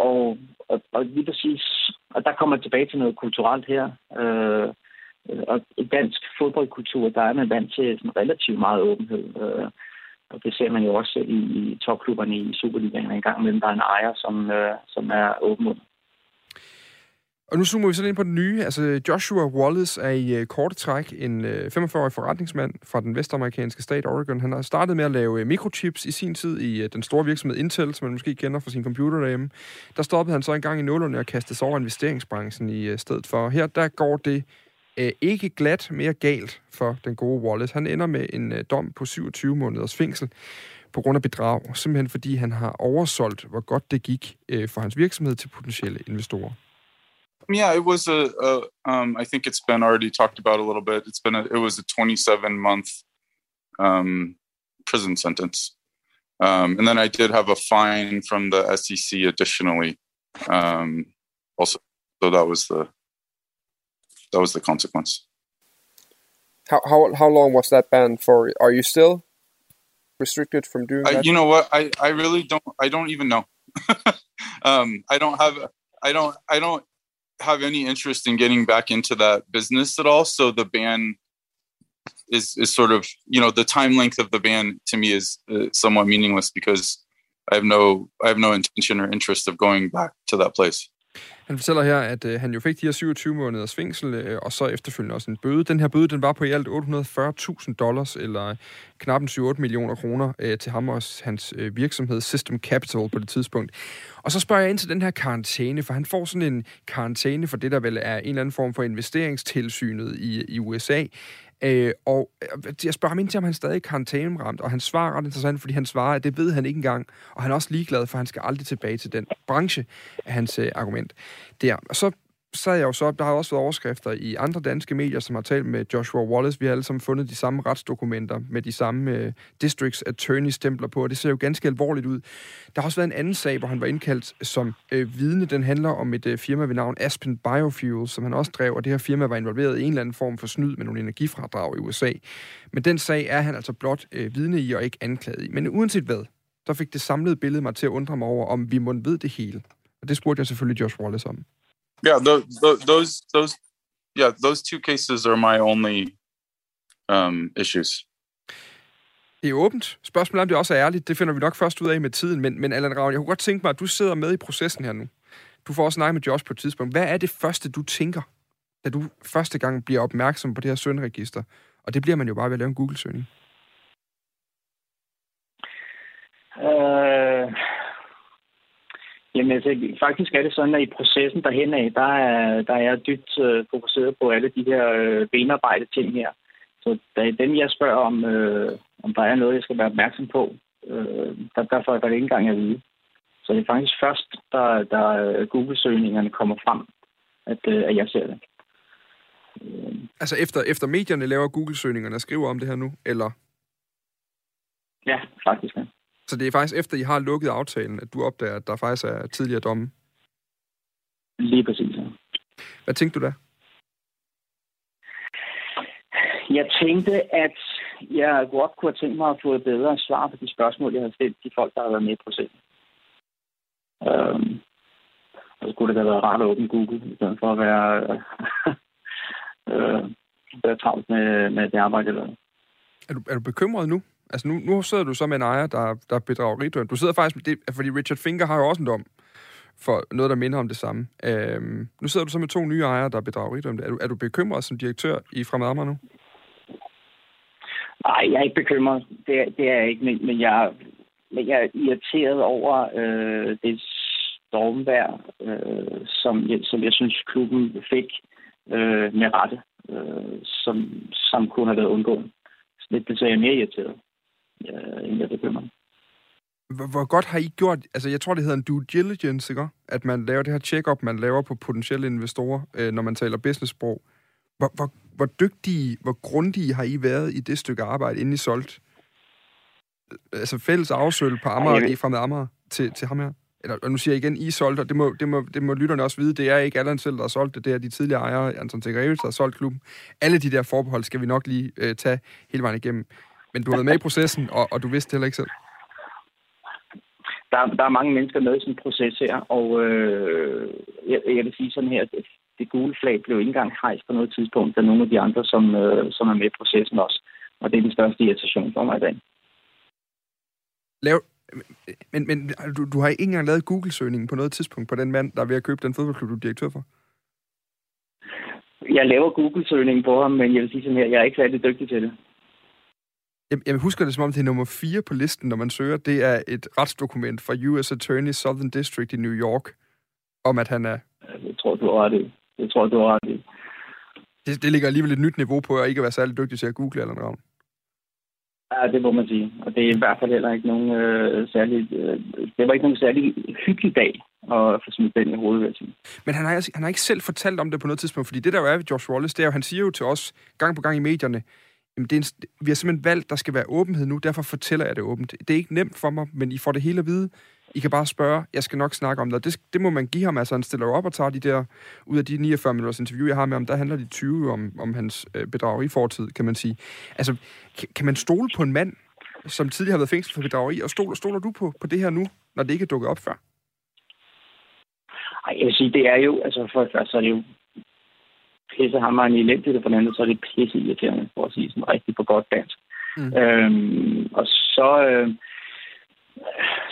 og, og, og lige præcis, og der kommer tilbage til noget kulturelt her. Øh, Øh, og i dansk fodboldkultur, der er man vant til sådan relativt meget åbenhed. Øh, og det ser man jo også i, i topklubberne i Superligaen en gang imellem. Der er en ejer, som, øh, som er åben. Og nu zoomer vi sådan ind på den nye. Altså, Joshua Wallace er i uh, korte træk en uh, øh, 45-årig forretningsmand fra den vestamerikanske stat Oregon. Han har startet med at lave uh, mikrochips i sin tid i uh, den store virksomhed Intel, som man måske kender fra sin computer derhjemme. Der stoppede han så en gang i nullerne og kastede sig over investeringsbranchen i uh, stedet for. Her der går det øh, ikke glat mere galt for den gode Wallace. Han ender med en øh, dom på 27 måneders fængsel på grund af bedrag, simpelthen fordi han har oversolgt, hvor godt det gik øh, for hans virksomhed til potentielle investorer. Yeah, it was a. a um, I think it's been already talked about a little bit. It's been a, it was a 27 month um, prison sentence, um, and then I did have a fine from the SEC additionally. Um, also, so that was the that was the consequence. How how how long was that ban for? Are you still restricted from doing I. You know what? I I really don't. I don't even know. um, I don't have. I don't. I don't have any interest in getting back into that business at all. So the ban is is sort of you know the time length of the ban to me is uh, somewhat meaningless because I have no I have no intention or interest of going back to that place. Han fortæller her, at øh, han jo fik de her 27 måneders fængsel, øh, og så efterfølgende også en bøde. Den her bøde, den var på i alt 840.000 dollars, eller knap 7-8 millioner kroner, øh, til ham og hans øh, virksomhed System Capital på det tidspunkt. Og så spørger jeg ind til den her karantæne, for han får sådan en karantæne for det, der vel er en eller anden form for investeringstilsynet i, i USA. Øh, og øh, jeg spørger ham ind til, om han stadig er karantæneramt, og han svarer ret interessant, fordi han svarer, at det ved han ikke engang, og han er også ligeglad, for han skal aldrig tilbage til den branche, er hans øh, argument. Der. Og så sad jeg jo så, der har også været overskrifter i andre danske medier, som har talt med Joshua Wallace. Vi har alle sammen fundet de samme retsdokumenter med de samme uh, districts attorney stempler på, og det ser jo ganske alvorligt ud. Der har også været en anden sag, hvor han var indkaldt som uh, vidne. Den handler om et uh, firma ved navn Aspen Biofuels, som han også drev, og det her firma var involveret i en eller anden form for snyd med nogle energifradrag i USA. Men den sag er han altså blot uh, vidne i og ikke anklaget i. Men uanset hvad, der fik det samlede billede mig til at undre mig over, om vi må ved det hele. Og det spurgte jeg selvfølgelig Josh Wallace om yeah those those those yeah those two cases are my only um, issues Det er åbent. Spørgsmålet om det også er ærligt, det finder vi nok først ud af med tiden. Men, men Allan Ravn, jeg kunne godt tænke mig, at du sidder med i processen her nu. Du får også snakke med Josh på et tidspunkt. Hvad er det første, du tænker, da du første gang bliver opmærksom på det her sønregister? Og det bliver man jo bare ved at lave en Google-søgning. Øh, Jamen altså, faktisk er det sådan, at i processen derhen af, der er, der er jeg dybt øh, fokuseret på alle de her øh, benarbejde ting her. Så der er dem, jeg spørger om, øh, om der er noget, jeg skal være opmærksom på, øh, der, der får jeg ikke engang at vide. Så det er faktisk først, da der øh, Google-søgningerne kommer frem, at, øh, at jeg ser det. Øh. Altså efter, efter medierne laver Google-søgningerne og skriver om det her nu, eller? Ja, faktisk. Ja. Så det er faktisk efter, I har lukket aftalen, at du opdager, at der faktisk er tidligere domme? Lige præcis, ja. Hvad tænkte du da? Jeg tænkte, at jeg godt kunne have tænkt mig at få et bedre svar på de spørgsmål, jeg har stillet de folk, der har været med i processen. Øhm, og så kunne det have været rart at åbne Google, i stedet for at være, øh, være travlt med, med det arbejde, jeg lavede. Er du, er du bekymret nu? Altså nu, nu sidder du så med en ejer, der, der er bedrageridømt. Du sidder faktisk med det, fordi Richard Finger har jo også en dom for noget, der minder om det samme. Øhm, nu sidder du så med to nye ejere, der er bedrageridømte. Er du, er du bekymret som direktør i Fremad nu? Nej, jeg er ikke bekymret. Det, er, det er jeg ikke, men, men, jeg, men jeg er irriteret over øh, det stormvær, øh, som, jeg, som jeg synes, klubben fik øh, med rette, øh, som, som kunne have været undgået. Så det, det er jeg mere irriteret, øh, end jeg bekymret. Hvor, godt har I gjort, altså jeg tror, det hedder en due diligence, ikke? At man laver det her check-up, man laver på potentielle investorer, øh, når man taler business-sprog. Hvor, hvor, hvor dygtige, hvor grundige har I været i det stykke arbejde, inden I solgte altså fælles afsøl på Amager, ja, fra med Amager til, til ham her? Eller, og nu siger jeg igen, I solgte, og det må, det, må, det må lytterne også vide, det er ikke Allan selv, der har solgt det, det er de tidligere ejere, Anton Tegreves, der har solgt klubben. Alle de der forbehold skal vi nok lige øh, tage hele vejen igennem. Men du har været med i processen, og, og du vidste det heller ikke selv der, der er mange mennesker med i sådan en proces her, og øh, jeg, jeg vil sige sådan her, at det gule flag blev ikke engang hejst på noget tidspunkt af nogle af de andre, som, øh, som er med i processen også. Og det er den største irritation for mig i dag. Lav, men, men du, du har ikke engang lavet Google-søgningen på noget tidspunkt på den mand, der er ved at købe den fodboldklub, du er direktør for? Jeg laver Google-søgningen på ham, men jeg vil sige sådan her, jeg er ikke særlig dygtig til det. Jeg, jeg husker det som om, det er nummer 4 på listen, når man søger. Det er et retsdokument fra U.S. Attorney Southern District i New York, om at han er... Jeg tror, du har ret i. Jeg tror, du har ret i. Det, det ligger alligevel et nyt niveau på, at ikke være særlig dygtig til at google eller noget. Ja, det må man sige. Og det er i hvert fald heller ikke nogen øh, særlig... Øh, det var ikke nogen særlig hyggelig dag at få smidt den i hovedet, sige. Men han har, han har ikke selv fortalt om det på noget tidspunkt, fordi det der jo er ved Josh Wallace, det er jo, han siger jo til os gang på gang i medierne, jamen det er en, vi har simpelthen valgt, der skal være åbenhed nu, derfor fortæller jeg det åbent. Det er ikke nemt for mig, men I får det hele at vide. I kan bare spørge, jeg skal nok snakke om det. Det, det må man give ham, altså han stiller op og tager de der, ud af de 49 minutters interview, jeg har med ham, der handler de 20 om, om hans øh, bedrageri fortid, kan man sige. Altså, kan, kan man stole på en mand, som tidligere har været fængslet for bedrageri, og stoler, stoler du på, på det her nu, når det ikke er dukket op før? Ej, jeg vil sige, det er jo, altså for det første, så er det jo pisse hammeren elendigt, og for den anden, så er det pisse irriterende, for at sige sådan rigtig på godt dansk. Mm. Øhm, og så, øh,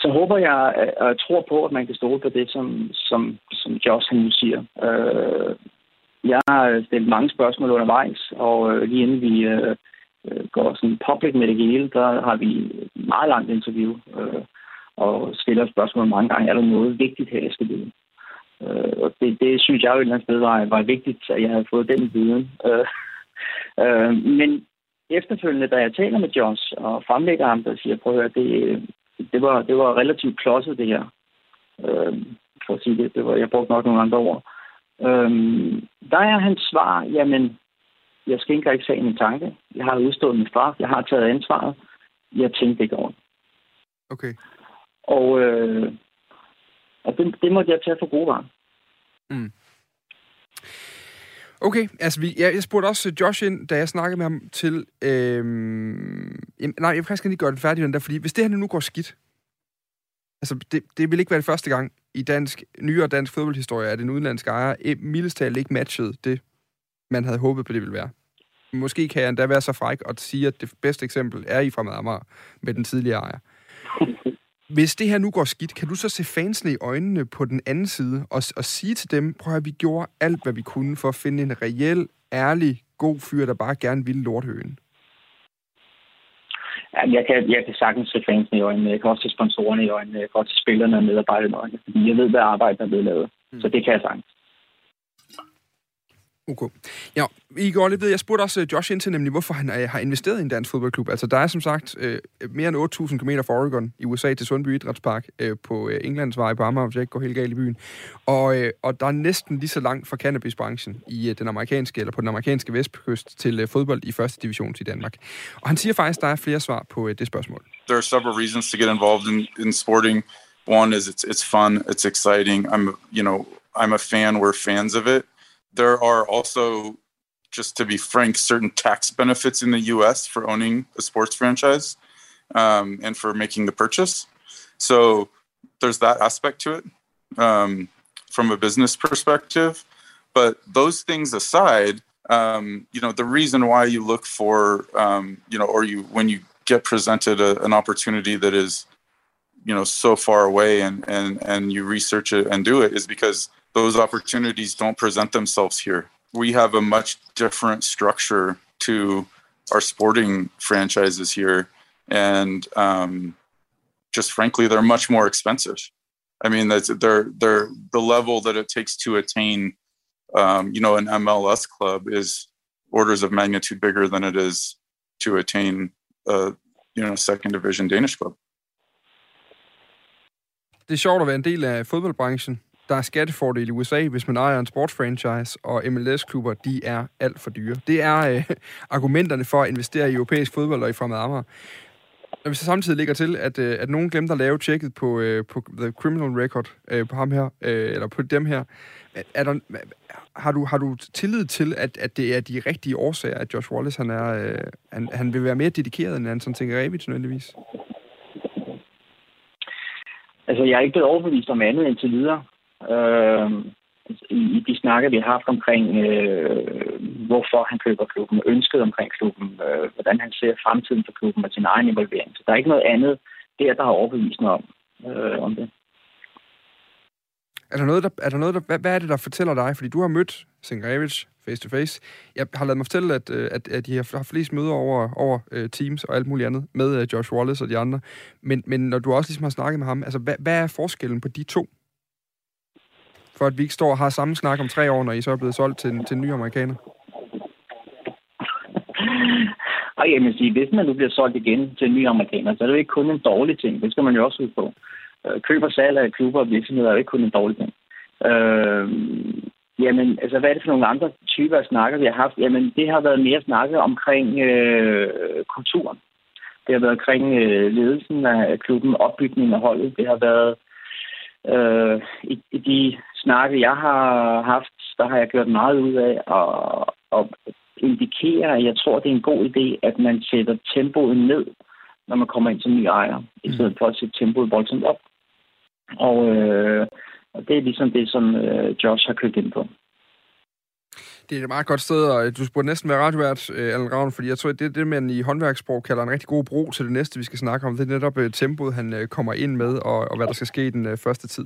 så håber jeg, og tror på, at man kan stole på det, som, som, som Josh han nu siger. Øh, jeg har stillet mange spørgsmål undervejs, og øh, lige inden vi øh, øh går sådan public med det hele, der har vi et meget langt interview, øh, og stiller spørgsmål mange gange, er der noget vigtigt her, jeg skal vide? Øh, og det, det synes jeg jo et eller andet sted var, var vigtigt, at jeg havde fået den viden. Øh, øh, men efterfølgende, da jeg taler med Josh og fremlægger ham, der siger, prøv at høre, det, det, var, det var relativt klodset det her. Øh, for at sige det, det var, jeg brugte nok nogle andre ord. Øh, der er hans svar, jamen, jeg skal ikke sagen en tanke. Jeg har udstået min straf. Jeg har taget ansvaret. Jeg tænkte ikke over Okay. Og øh, og det, det måtte jeg tage for gode varer. Mm. Okay, altså vi, jeg, jeg spurgte også øh, Josh ind, da jeg snakkede med ham til... Øhm, jamen, nej, jeg vil faktisk lige gøre den færdig, den der, fordi hvis det her nu går skidt, altså det, det vil ikke være det første gang i dansk, nyere dansk fodboldhistorie, at en udenlandsk ejer eh, mildest ikke matchet det, man havde håbet på, det ville være. Måske kan jeg endda være så fræk og sige, at det bedste eksempel er i fra Amager med den tidligere ejer. Hvis det her nu går skidt, kan du så se fansene i øjnene på den anden side og, og sige til dem, prøv at vi gjorde alt, hvad vi kunne for at finde en reel, ærlig, god fyr, der bare gerne ville lorthøen? Ja, jeg, kan, jeg kan sagtens se fansene i øjnene. Jeg kan også se sponsorerne i øjnene. Jeg kan også se spillerne og medarbejderne i øjnene. Fordi jeg ved, hvad arbejde der er blevet lavet. Mm. Så det kan jeg sagtens. Okay. Ja, I går lidt ved, jeg spurgte også øh, Josh ind til nemlig, hvorfor han øh, har investeret i en dansk fodboldklub. Altså, der er som sagt øh, mere end 8.000 km fra Oregon i USA til Sundby Idrætspark øh, på øh, Englandsvej på Amager, hvis jeg ikke går helt galt i byen. Og, øh, og der er næsten lige så langt fra cannabisbranchen i øh, den amerikanske, eller på den amerikanske vestkyst til øh, fodbold i første division til Danmark. Og han siger faktisk, der er flere svar på øh, det spørgsmål. There are several reasons to get involved in, in sporting. One is it's, it's fun, it's exciting. I'm, you know, I'm a fan, we're fans of it. There are also just to be frank, certain tax benefits in the U.S. for owning a sports franchise um, and for making the purchase. So there's that aspect to it um, from a business perspective. But those things aside, um, you know, the reason why you look for, um, you know, or you when you get presented a, an opportunity that is, you know, so far away and and and you research it and do it is because those opportunities don't present themselves here. We have a much different structure to our sporting franchises here, and um, just frankly, they're much more expensive. I mean, that's they're they're the level that it takes to attain, um, you know, an MLS club is orders of magnitude bigger than it is to attain a you know second division Danish club. Det er sjovt at være en del af fodboldbranchen. Der er skattefordel i USA, hvis man ejer en sportsfranchise, og MLS-klubber, de er alt for dyre. Det er øh, argumenterne for at investere i europæisk fodbold og i fremad Amager. Når vi så samtidig ligger til, at, øh, at nogen glemte at lave tjekket på, øh, på The Criminal Record øh, på ham her, øh, eller på dem her, er der, har, du, har du tillid til, at, at det er de rigtige årsager, at Josh Wallace han er, øh, han, han vil være mere dedikeret end Anton Tinkerevic nødvendigvis? Altså, jeg er ikke blevet overbevist om andet indtil videre. Øh, i de snakker, vi har haft omkring, øh, hvorfor han køber klubben, ønsket omkring klubben, øh, hvordan han ser fremtiden for klubben og sin egen involvering. Så der er ikke noget andet der, der har overbevist mig om, øh, om det. Er der noget, der, er der noget der, hvad, hvad er det, der fortæller dig? Fordi du har mødt Sengrevich face to face. Jeg har lavet mig fortælle, at, øh, at, at de har flest møder over, over øh, Teams og alt muligt andet med øh, Josh Wallace og de andre. Men, men når du også ligesom har snakket med ham, altså hvad, hvad er forskellen på de to? For at vi ikke står og har samme snak om tre år, når I så er blevet solgt til, til en ny amerikaner? Og jeg vil sige, hvis man nu bliver solgt igen til en ny amerikaner, så er det jo ikke kun en dårlig ting. Det skal man jo også ud på. Øh, køb og salg af klubber og virksomheder er jo ikke kun en dårlig ting. Øh, jamen, altså, hvad er det for nogle andre typer af snakker, vi har haft? Jamen, det har været mere snakket omkring øh, kulturen. Det har været omkring øh, ledelsen af klubben, opbygningen af holdet. Det har været øh, i, i de snakke, jeg har haft, der har jeg gjort meget ud af at, at indikere, at jeg tror, det er en god idé, at man sætter tempoet ned, når man kommer ind som ny ejer, i mm. stedet for at sætte tempoet voldsomt op. Og, øh, og det er ligesom det, som øh, Josh har købt ind på. Det er et meget godt sted, og du burde næsten være radiovært, øh, Allan Ravn, fordi jeg tror, det er det, man i håndværkssprog kalder en rigtig god bro til det næste, vi skal snakke om. Det er netop øh, tempoet, han øh, kommer ind med, og, og hvad der skal ske i den første tid.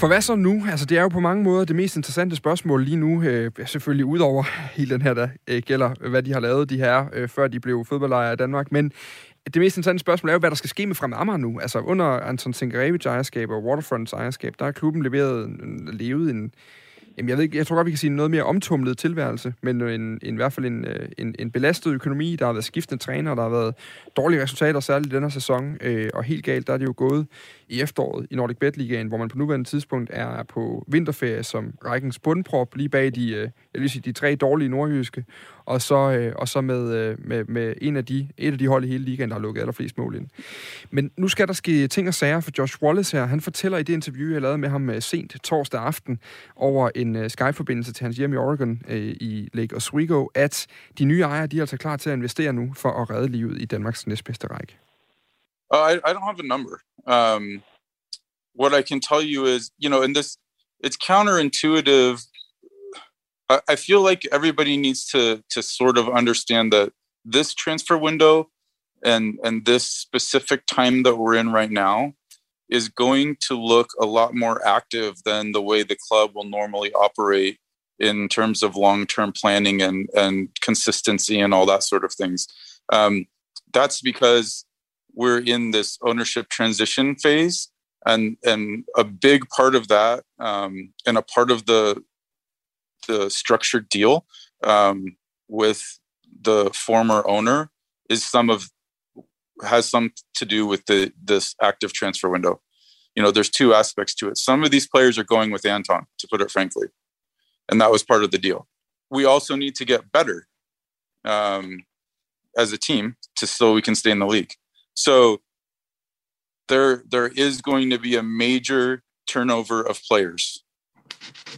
For hvad så nu? Altså, det er jo på mange måder det mest interessante spørgsmål lige nu, øh, selvfølgelig udover hele den her, der øh, gælder, hvad de har lavet, de her, øh, før de blev fodboldlejere i Danmark. Men det mest interessante spørgsmål er jo, hvad der skal ske med Fremad Amager nu. Altså, under Anton Sinkerevic ejerskab og Waterfronts ejerskab, der har klubben leveret, levet en, Jamen, jeg, ved ikke, jeg tror godt, vi kan sige noget mere omtumlet tilværelse, men øh, en, en, i hvert fald en, øh, en, en belastet økonomi. Der har været skiftende træner, der har været dårlige resultater, særligt i denne sæson. Øh, og helt galt, der er det jo gået i efteråret i Nordic Bet Ligaen, hvor man på nuværende tidspunkt er på vinterferie som rækkens bundprop, lige bag de, øh, jeg vil sige, de tre dårlige nordjyske, og så, øh, og så med, øh, med, med en af de, et af de hold i hele ligaen, der har lukket allerflest mål ind. Men nu skal der ske ting og sager for Josh Wallace her. Han fortæller i det interview, jeg lavede med ham øh, sent torsdag aften over en øh, Skype-forbindelse til hans hjem i Oregon øh, i Lake Oswego, at de nye ejere de er altså klar til at investere nu for at redde livet i Danmarks næstbedste række. Uh, I, I don't have a number. Um, what I can tell you is, you know, in this, it's counterintuitive I feel like everybody needs to to sort of understand that this transfer window and and this specific time that we're in right now is going to look a lot more active than the way the club will normally operate in terms of long-term planning and and consistency and all that sort of things. Um, that's because we're in this ownership transition phase, and and a big part of that, um, and a part of the the structured deal um, with the former owner is some of has some to do with the this active transfer window. You know, there's two aspects to it. Some of these players are going with Anton, to put it frankly, and that was part of the deal. We also need to get better um, as a team to so we can stay in the league. So there there is going to be a major turnover of players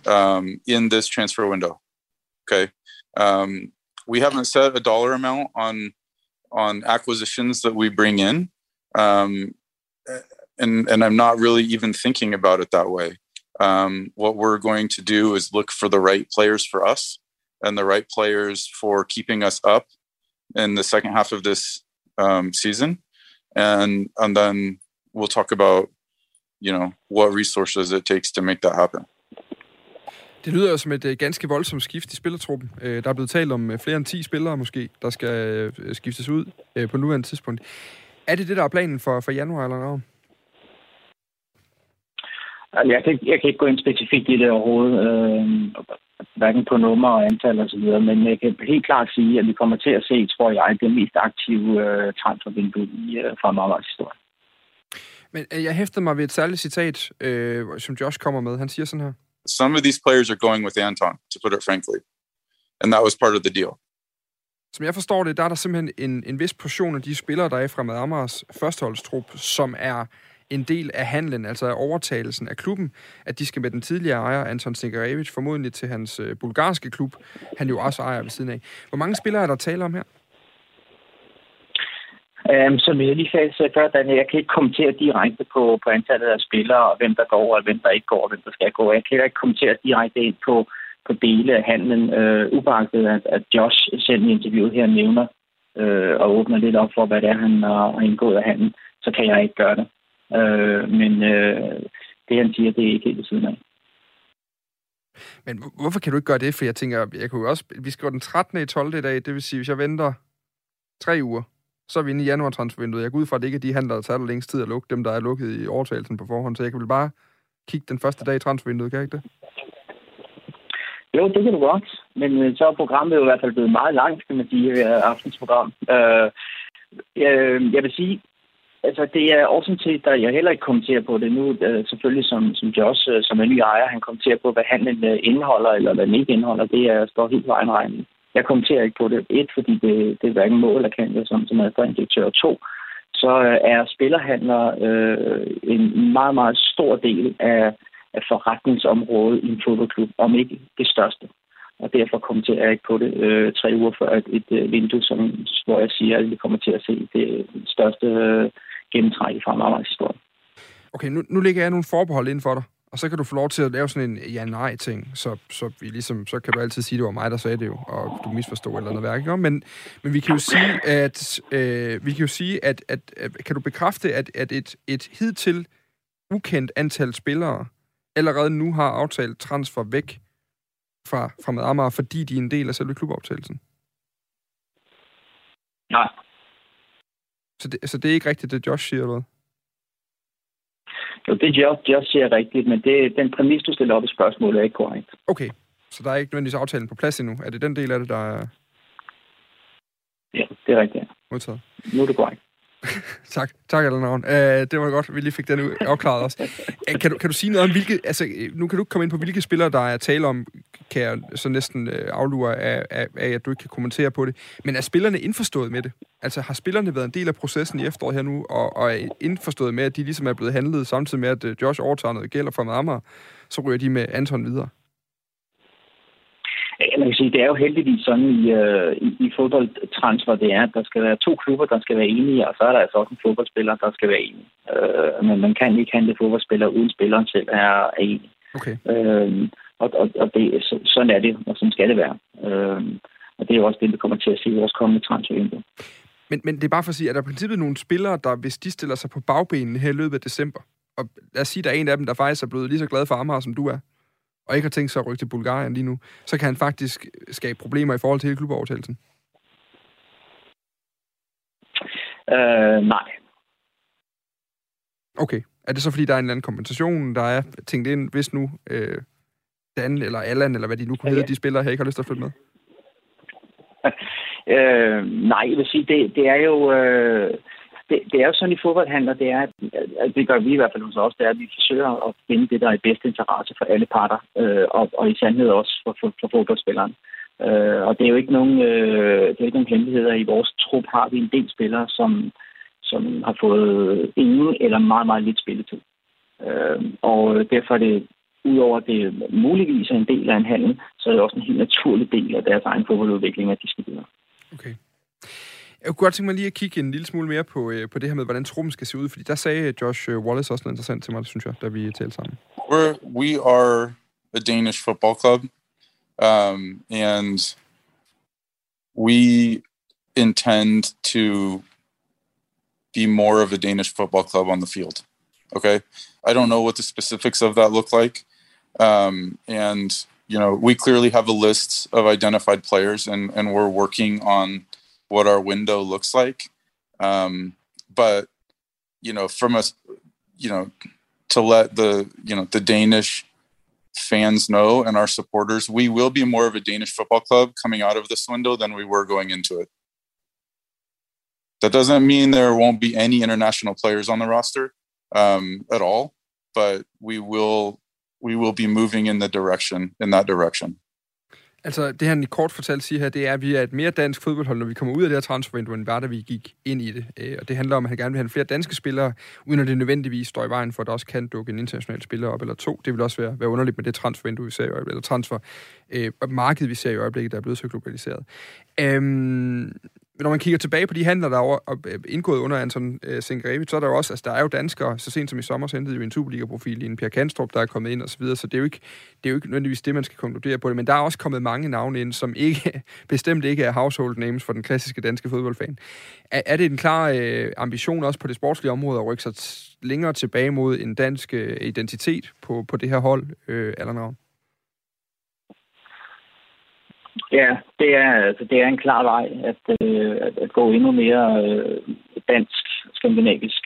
um, in this transfer window. Okay, um, we haven't set a dollar amount on on acquisitions that we bring in, um, and and I'm not really even thinking about it that way. Um, what we're going to do is look for the right players for us and the right players for keeping us up in the second half of this um, season, and and then we'll talk about you know what resources it takes to make that happen. Det lyder som et øh, ganske voldsomt skift i spillertruppen. Øh, der er blevet talt om øh, flere end 10 spillere måske, der skal skiftes ud på nuværende tidspunkt. Er det det, der er planen for, for januar eller noget? Jeg kan, jeg kan ikke gå ind specifikt i det overhovedet, øh, hverken på nummer og antal og så videre, men jeg kan helt klart sige, at vi kommer til at se, tror jeg, det mest aktive øh, transfervindue i øh, fra Marmars historie. Men øh, jeg hæftede mig ved et særligt citat, øh, som Josh kommer med. Han siger sådan her. Some of these players are going with Anton, to put it frankly. And that was part of the deal. Som jeg forstår det, der er der simpelthen en, en vis portion af de spillere, der er fra Amars førsteholdstrup, som er en del af handlen, altså af overtagelsen af klubben, at de skal med den tidligere ejer, Anton Sigarevic, formodentlig til hans øh, bulgarske klub, han jo også ejer ved siden af. Hvor mange spillere er der tale om her? Um, som jeg lige sagde før, Daniel, jeg kan ikke kommentere direkte på, på antallet af spillere, og hvem der går, og hvem der ikke går, og hvem der skal gå. Jeg kan ikke kommentere direkte ind på, på dele af handlen, øh, ubeagtet at, at Josh selv i interviewet her nævner øh, og åbner lidt op for, hvad det er, han har indgået af handlen, så kan jeg ikke gøre det. Øh, men øh, det, han siger, det er ikke helt ved siden af. Men hvorfor kan du ikke gøre det? For jeg tænker, jeg kunne også, vi skriver den 13. i 12. i dag, det vil sige, hvis jeg venter tre uger, så er vi inde i januar transfervinduet. Jeg går ud fra, at det ikke er de handler, der tager længst tid at lukke dem, der er lukket i overtagelsen på forhånd. Så jeg kan vel bare kigge den første dag i transfervinduet, kan jeg ikke det? Jo, det kan du godt. Men øh, så er programmet jo i hvert fald blevet meget langt, kan man sige, aftensprogram. Øh, jeg, jeg vil sige, altså det er også til, at jeg heller ikke kommenterer på det nu. Øh, selvfølgelig som, som Josh, øh, som er ny ejer, han kommenterer på, hvad handlen øh, indeholder, eller hvad den ikke indeholder. Det er, står helt vejen regning. Jeg kommenterer ikke på det. Et, fordi det, det er hverken mål, eller kan det som, som direktør. To, så øh, er spillerhandler øh, en meget, meget stor del af, af forretningsområdet i en fodboldklub, om ikke det største. Og derfor kommenterer jeg ikke på det øh, tre uger før et, et, øh, vindue, som, hvor jeg siger, at vi kommer til at se det største øh, gennemtræk fra Marmars historie. Okay, nu, nu lægger jeg nogle forbehold ind for dig, og så kan du få lov til at lave sådan en ja-nej-ting, så, så, vi ligesom, så kan du altid sige, at det var mig, der sagde det jo, og du misforstod eller noget værk. Men, men vi kan jo sige, at, øh, vi kan jo sige, at, at, at kan du bekræfte, at, at et, et hidtil ukendt antal spillere allerede nu har aftalt transfer væk fra, fra med Amager, fordi de er en del af selve kluboptagelsen? Nej. Så det, så det er ikke rigtigt, det Josh siger, eller hvad? Jo, det Josh, Josh siger rigtigt, men det, den præmis, du stiller op i spørgsmålet, er ikke korrekt. Okay, så der er ikke nødvendigvis aftalen på plads endnu. Er det den del af det, der er... Ja, det er rigtigt. Modtaget. Nu er det korrekt. tak, tak Allan Uh, det var godt, vi lige fik den afklaret også. Uh, øh, kan, du, kan du sige noget om, hvilke... Altså, øh, nu kan du komme ind på, hvilke spillere, der er tale om, kan jeg så næsten uh, aflure af, af, af, at du ikke kan kommentere på det. Men er spillerne indforstået med det? Altså, har spillerne været en del af processen i efteråret her nu, og, og er indforstået med, at de ligesom er blevet handlet, samtidig med, at uh, Josh overtager noget gælder fra Amager, så ryger de med Anton videre? Man kan sige, det er jo heldigvis sådan i, øh, i, i fodboldtransfer, det er, at der skal være to klubber, der skal være enige, og så er der altså også en fodboldspiller, der skal være enig. Øh, men man kan ikke handle fodboldspiller, uden spilleren selv er, er enig. Okay. Øh, og og, og det, så, sådan er det, og sådan skal det være. Øh, og det er jo også det, vi kommer til at se i vores kommende transfervindue. Men, men det er bare for at sige, at der er i princippet nogle spillere, der hvis de stiller sig på bagbenene her i løbet af december, og lad os sige, at der er en af dem, der faktisk er blevet lige så glad for Amager, som du er, og ikke har tænkt sig at rykke til Bulgarien lige nu, så kan han faktisk skabe problemer i forhold til hele klubovertagelsen? Øh, nej. Okay. Er det så, fordi der er en eller anden kompensation, der er tænkt ind, hvis nu øh, Dan eller Allan, eller hvad de nu kunne ja, hedde, de spillere her ikke har lyst til at flytte med? øh, nej, jeg vil sige, det, det er jo... Øh, det, det er jo sådan i fodboldhandler, det er, at det gør vi i hvert fald hos os, det er, at vi forsøger at finde det, der er i bedste interesse for alle parter, øh, og, og i sandhed også for, for, for fodboldspilleren. Øh, og det er jo ikke nogen, øh, det er ikke nogen hemmeligheder. I vores trup har vi en del spillere, som, som har fået ingen eller meget, meget lidt spilletid. Øh, og derfor er det udover at det muligvis er en del af en handel, så er det også en helt naturlig del af deres egen fodboldudvikling, at de skal videre. Okay. Jeg kunne godt tænke mig lige at kigge en lille smule mere på, øh, på det her med, hvordan skal se ud, fordi der sagde Josh øh, Wallace også noget interessant til mig, synes jeg, da vi talte sammen. We're, we are a Danish football club, um, and we intend to be more of a Danish football club on the field. Okay. I don't know what the specifics of that look like. Um, and, you know, we clearly have a list of identified players and, and we're working on what our window looks like. Um, but, you know, from us, you know, to let the, you know, the Danish fans know and our supporters, we will be more of a Danish football club coming out of this window than we were going into it. That doesn't mean there won't be any international players on the roster um, at all, but we will we will be moving in the direction in that direction. Altså, det han i kort fortalt siger her, det er, at vi er et mere dansk fodboldhold, når vi kommer ud af det her transfervindue, end var, da vi gik ind i det. Øh, og det handler om, at han gerne vil have flere danske spillere, uden at det nødvendigvis står i vejen for, at der også kan dukke en international spiller op eller to. Det vil også være, være underligt med det transfervindue, vi ser i øjeblikket, eller transfer øh, markedet, vi ser i øjeblikket, der er blevet så globaliseret. Øhm, når man kigger tilbage på de handler, der er øh, indgået under Anton øh, Sengerevic, så er der jo også, altså der er jo danskere, så sent som i sommer, så hentede jo en Superliga-profil i en Per Kanstrup, der er kommet ind og så videre, så det er jo ikke, det er jo ikke nødvendigvis det, man skal konkludere på det, men der er også kommet mange navne ind, som ikke, bestemt ikke er household names for den klassiske danske fodboldfan. Er, er det en klar øh, ambition også på det sportslige område at rykke sig længere tilbage mod en dansk øh, identitet på, på det her hold, øh, Allan Ravn? Ja, det er, altså, det er en klar vej at, øh, at, at gå endnu mere øh, dansk, skandinavisk.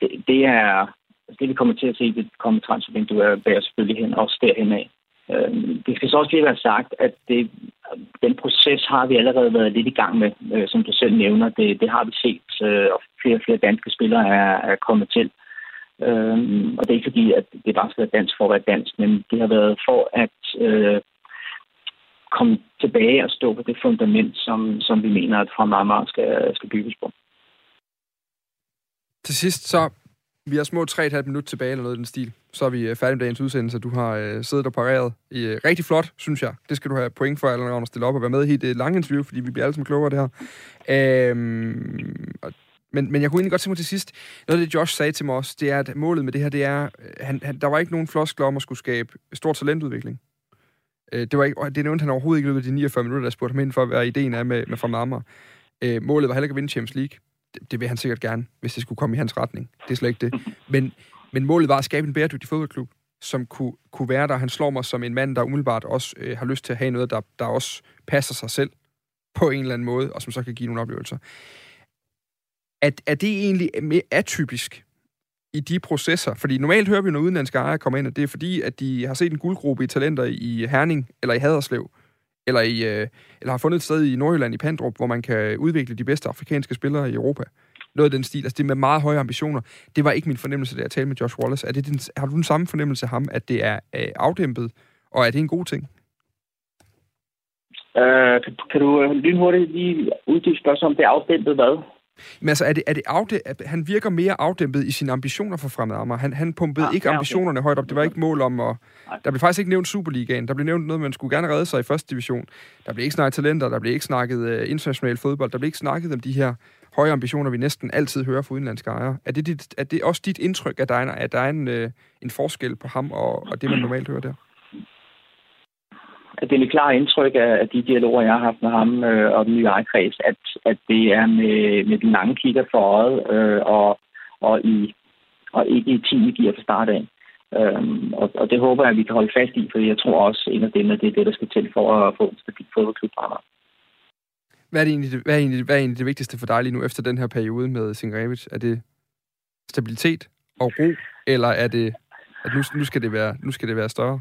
Det, det er altså, det, vi kommer til at se det kommer transfervindue er bærer selvfølgelig hen, også derhen af. Øh, det skal så også lige være sagt, at det, den proces har vi allerede været lidt i gang med, øh, som du selv nævner. Det, det har vi set, øh, og flere og flere danske spillere er, er kommet til. Øh, og det er ikke fordi, at det bare skal være dansk for at være dansk, men det har været for at øh, tilbage og stå på det fundament, som, som vi mener, at fra Marmar skal, skal bygges på. Til sidst så, vi har små 3,5 minutter tilbage eller noget i den stil. Så er vi øh, færdige med dagens udsendelse. Du har øh, siddet og pareret. I, øh, rigtig flot, synes jeg. Det skal du have point for, eller at stille op og være med i det lange interview, fordi vi bliver alle sammen klogere det her. Øhm, men, men jeg kunne egentlig godt tænke mig til sidst, noget af det Josh sagde til mig også, det er, at målet med det her, det er, øh, han, han, der var ikke nogen floskler om at skulle skabe stor talentudvikling. Øh, det, var ikke, det nævnte han overhovedet ikke i løbet af de 49 minutter, der spurgte ham ind for, hvad ideen er med, med fra Amager. Øh, målet var heller ikke at vinde Champions League. Det, det vil han sikkert gerne, hvis det skulle komme i hans retning. Det er slet ikke det. Men, men målet var at skabe en bæredygtig fodboldklub, som kunne, kunne være der. Han slår mig som en mand, der umiddelbart også øh, har lyst til at have noget, der, der også passer sig selv på en eller anden måde, og som så kan give nogle oplevelser. Er, er det egentlig mere atypisk i de processer? Fordi normalt hører vi, når udenlandske ejere kommer ind, at det er fordi, at de har set en guldgruppe i talenter i Herning eller i Haderslev, eller, i, øh, eller har fundet et sted i Nordjylland i Pandrup, hvor man kan udvikle de bedste afrikanske spillere i Europa. Noget af den stil. Altså det med meget høje ambitioner. Det var ikke min fornemmelse, da jeg talte med Josh Wallace. Er det din, har du den samme fornemmelse af ham, at det er øh, afdæmpet, og er det en god ting? Uh, kan, kan du lynhurtigt lige uddybe spørgsmålet om det er afdæmpet hvad? Men altså, er det, er det afdæ- at han virker mere afdæmpet i sine ambitioner for Fremad Amager? Han, han pumpede ja, ikke ambitionerne okay. højt op. Det var ikke mål om at... Nej. Der blev faktisk ikke nævnt Superligaen. Der blev nævnt noget, man skulle gerne redde sig i første division. Der blev ikke snakket talenter, der blev ikke snakket uh, international fodbold, der blev ikke snakket om de her høje ambitioner, vi næsten altid hører fra udenlandske ejere. Er det, dit, er det også dit indtryk, at der er, at der er en, uh, en forskel på ham og, og det, man normalt hører der? Det er mit klare indtryk af, de dialoger, jeg har haft med ham øh, og den nye ejerkreds, at, at det er med, med den lange kigger for øjet øh, og, og, i, og ikke i 10 gear fra start af. Øhm, og, og det håber jeg, at vi kan holde fast i, for jeg tror også, en af dem er det, det der skal til for at få en stabil fodboldklub fremad. Hvad er, egentlig det, hvad, er egentlig, hvad er egentlig det vigtigste for dig lige nu efter den her periode med Singrevic? Er det stabilitet og ro, eller er det, at nu, nu, skal, det være, nu skal det være større?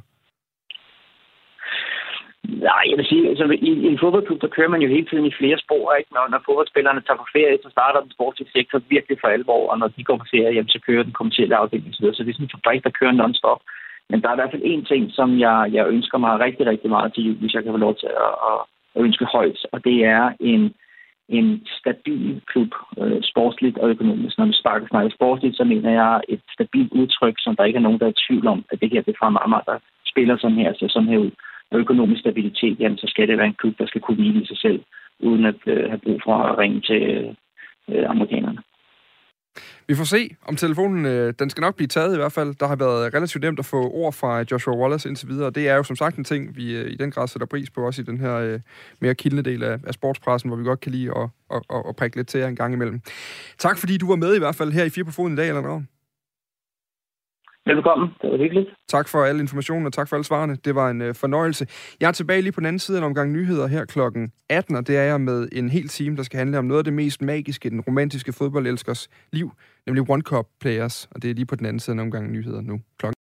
Nej, jeg vil sige, altså, i, i en fodboldklub, der kører man jo hele tiden i flere spor, ikke? Når, når fodboldspillerne tager på ferie, så starter den sportslige sektor virkelig for alvor, og når de går på ferie, jamen, så kører den kommersielle afdeling osv. Så det er sådan en fabrik, der kører non-stop. Men der er i hvert fald en ting, som jeg, jeg ønsker mig rigtig, rigtig meget til jul, hvis jeg kan få lov til at, at, at ønske højt, og det er en, en stabil klub, øh, sportsligt og økonomisk. Når vi sparker snakker sportsligt, så mener jeg et stabilt udtryk, som der ikke er nogen, der er i tvivl om, at det her det er fra Amager, der spiller sådan her, så sådan her ud, og økonomisk stabilitet, jamen så skal det være en klub, der skal kunne hvile i sig selv, uden at øh, have brug for at ringe til øh, amerikanerne. Vi får se, om telefonen, øh, den skal nok blive taget i hvert fald. Der har været relativt nemt at få ord fra Joshua Wallace indtil videre. Det er jo som sagt en ting, vi øh, i den grad sætter pris på, også i den her øh, mere kildende del af, af sportspressen, hvor vi godt kan lide at, at, at, at prikke lidt til jer en gang imellem. Tak fordi du var med i hvert fald her i Fire på Foden i dag, eller noget. Velkommen, det var hyggeligt. Tak for al informationen, og tak for alle svarene. Det var en øh, fornøjelse. Jeg er tilbage lige på den anden side af en omgang nyheder her klokken 18, og det er jeg med en hel time, der skal handle om noget af det mest magiske, den romantiske fodboldelskers liv, nemlig One Cup Players, og det er lige på den anden side af en omgang nyheder nu klokken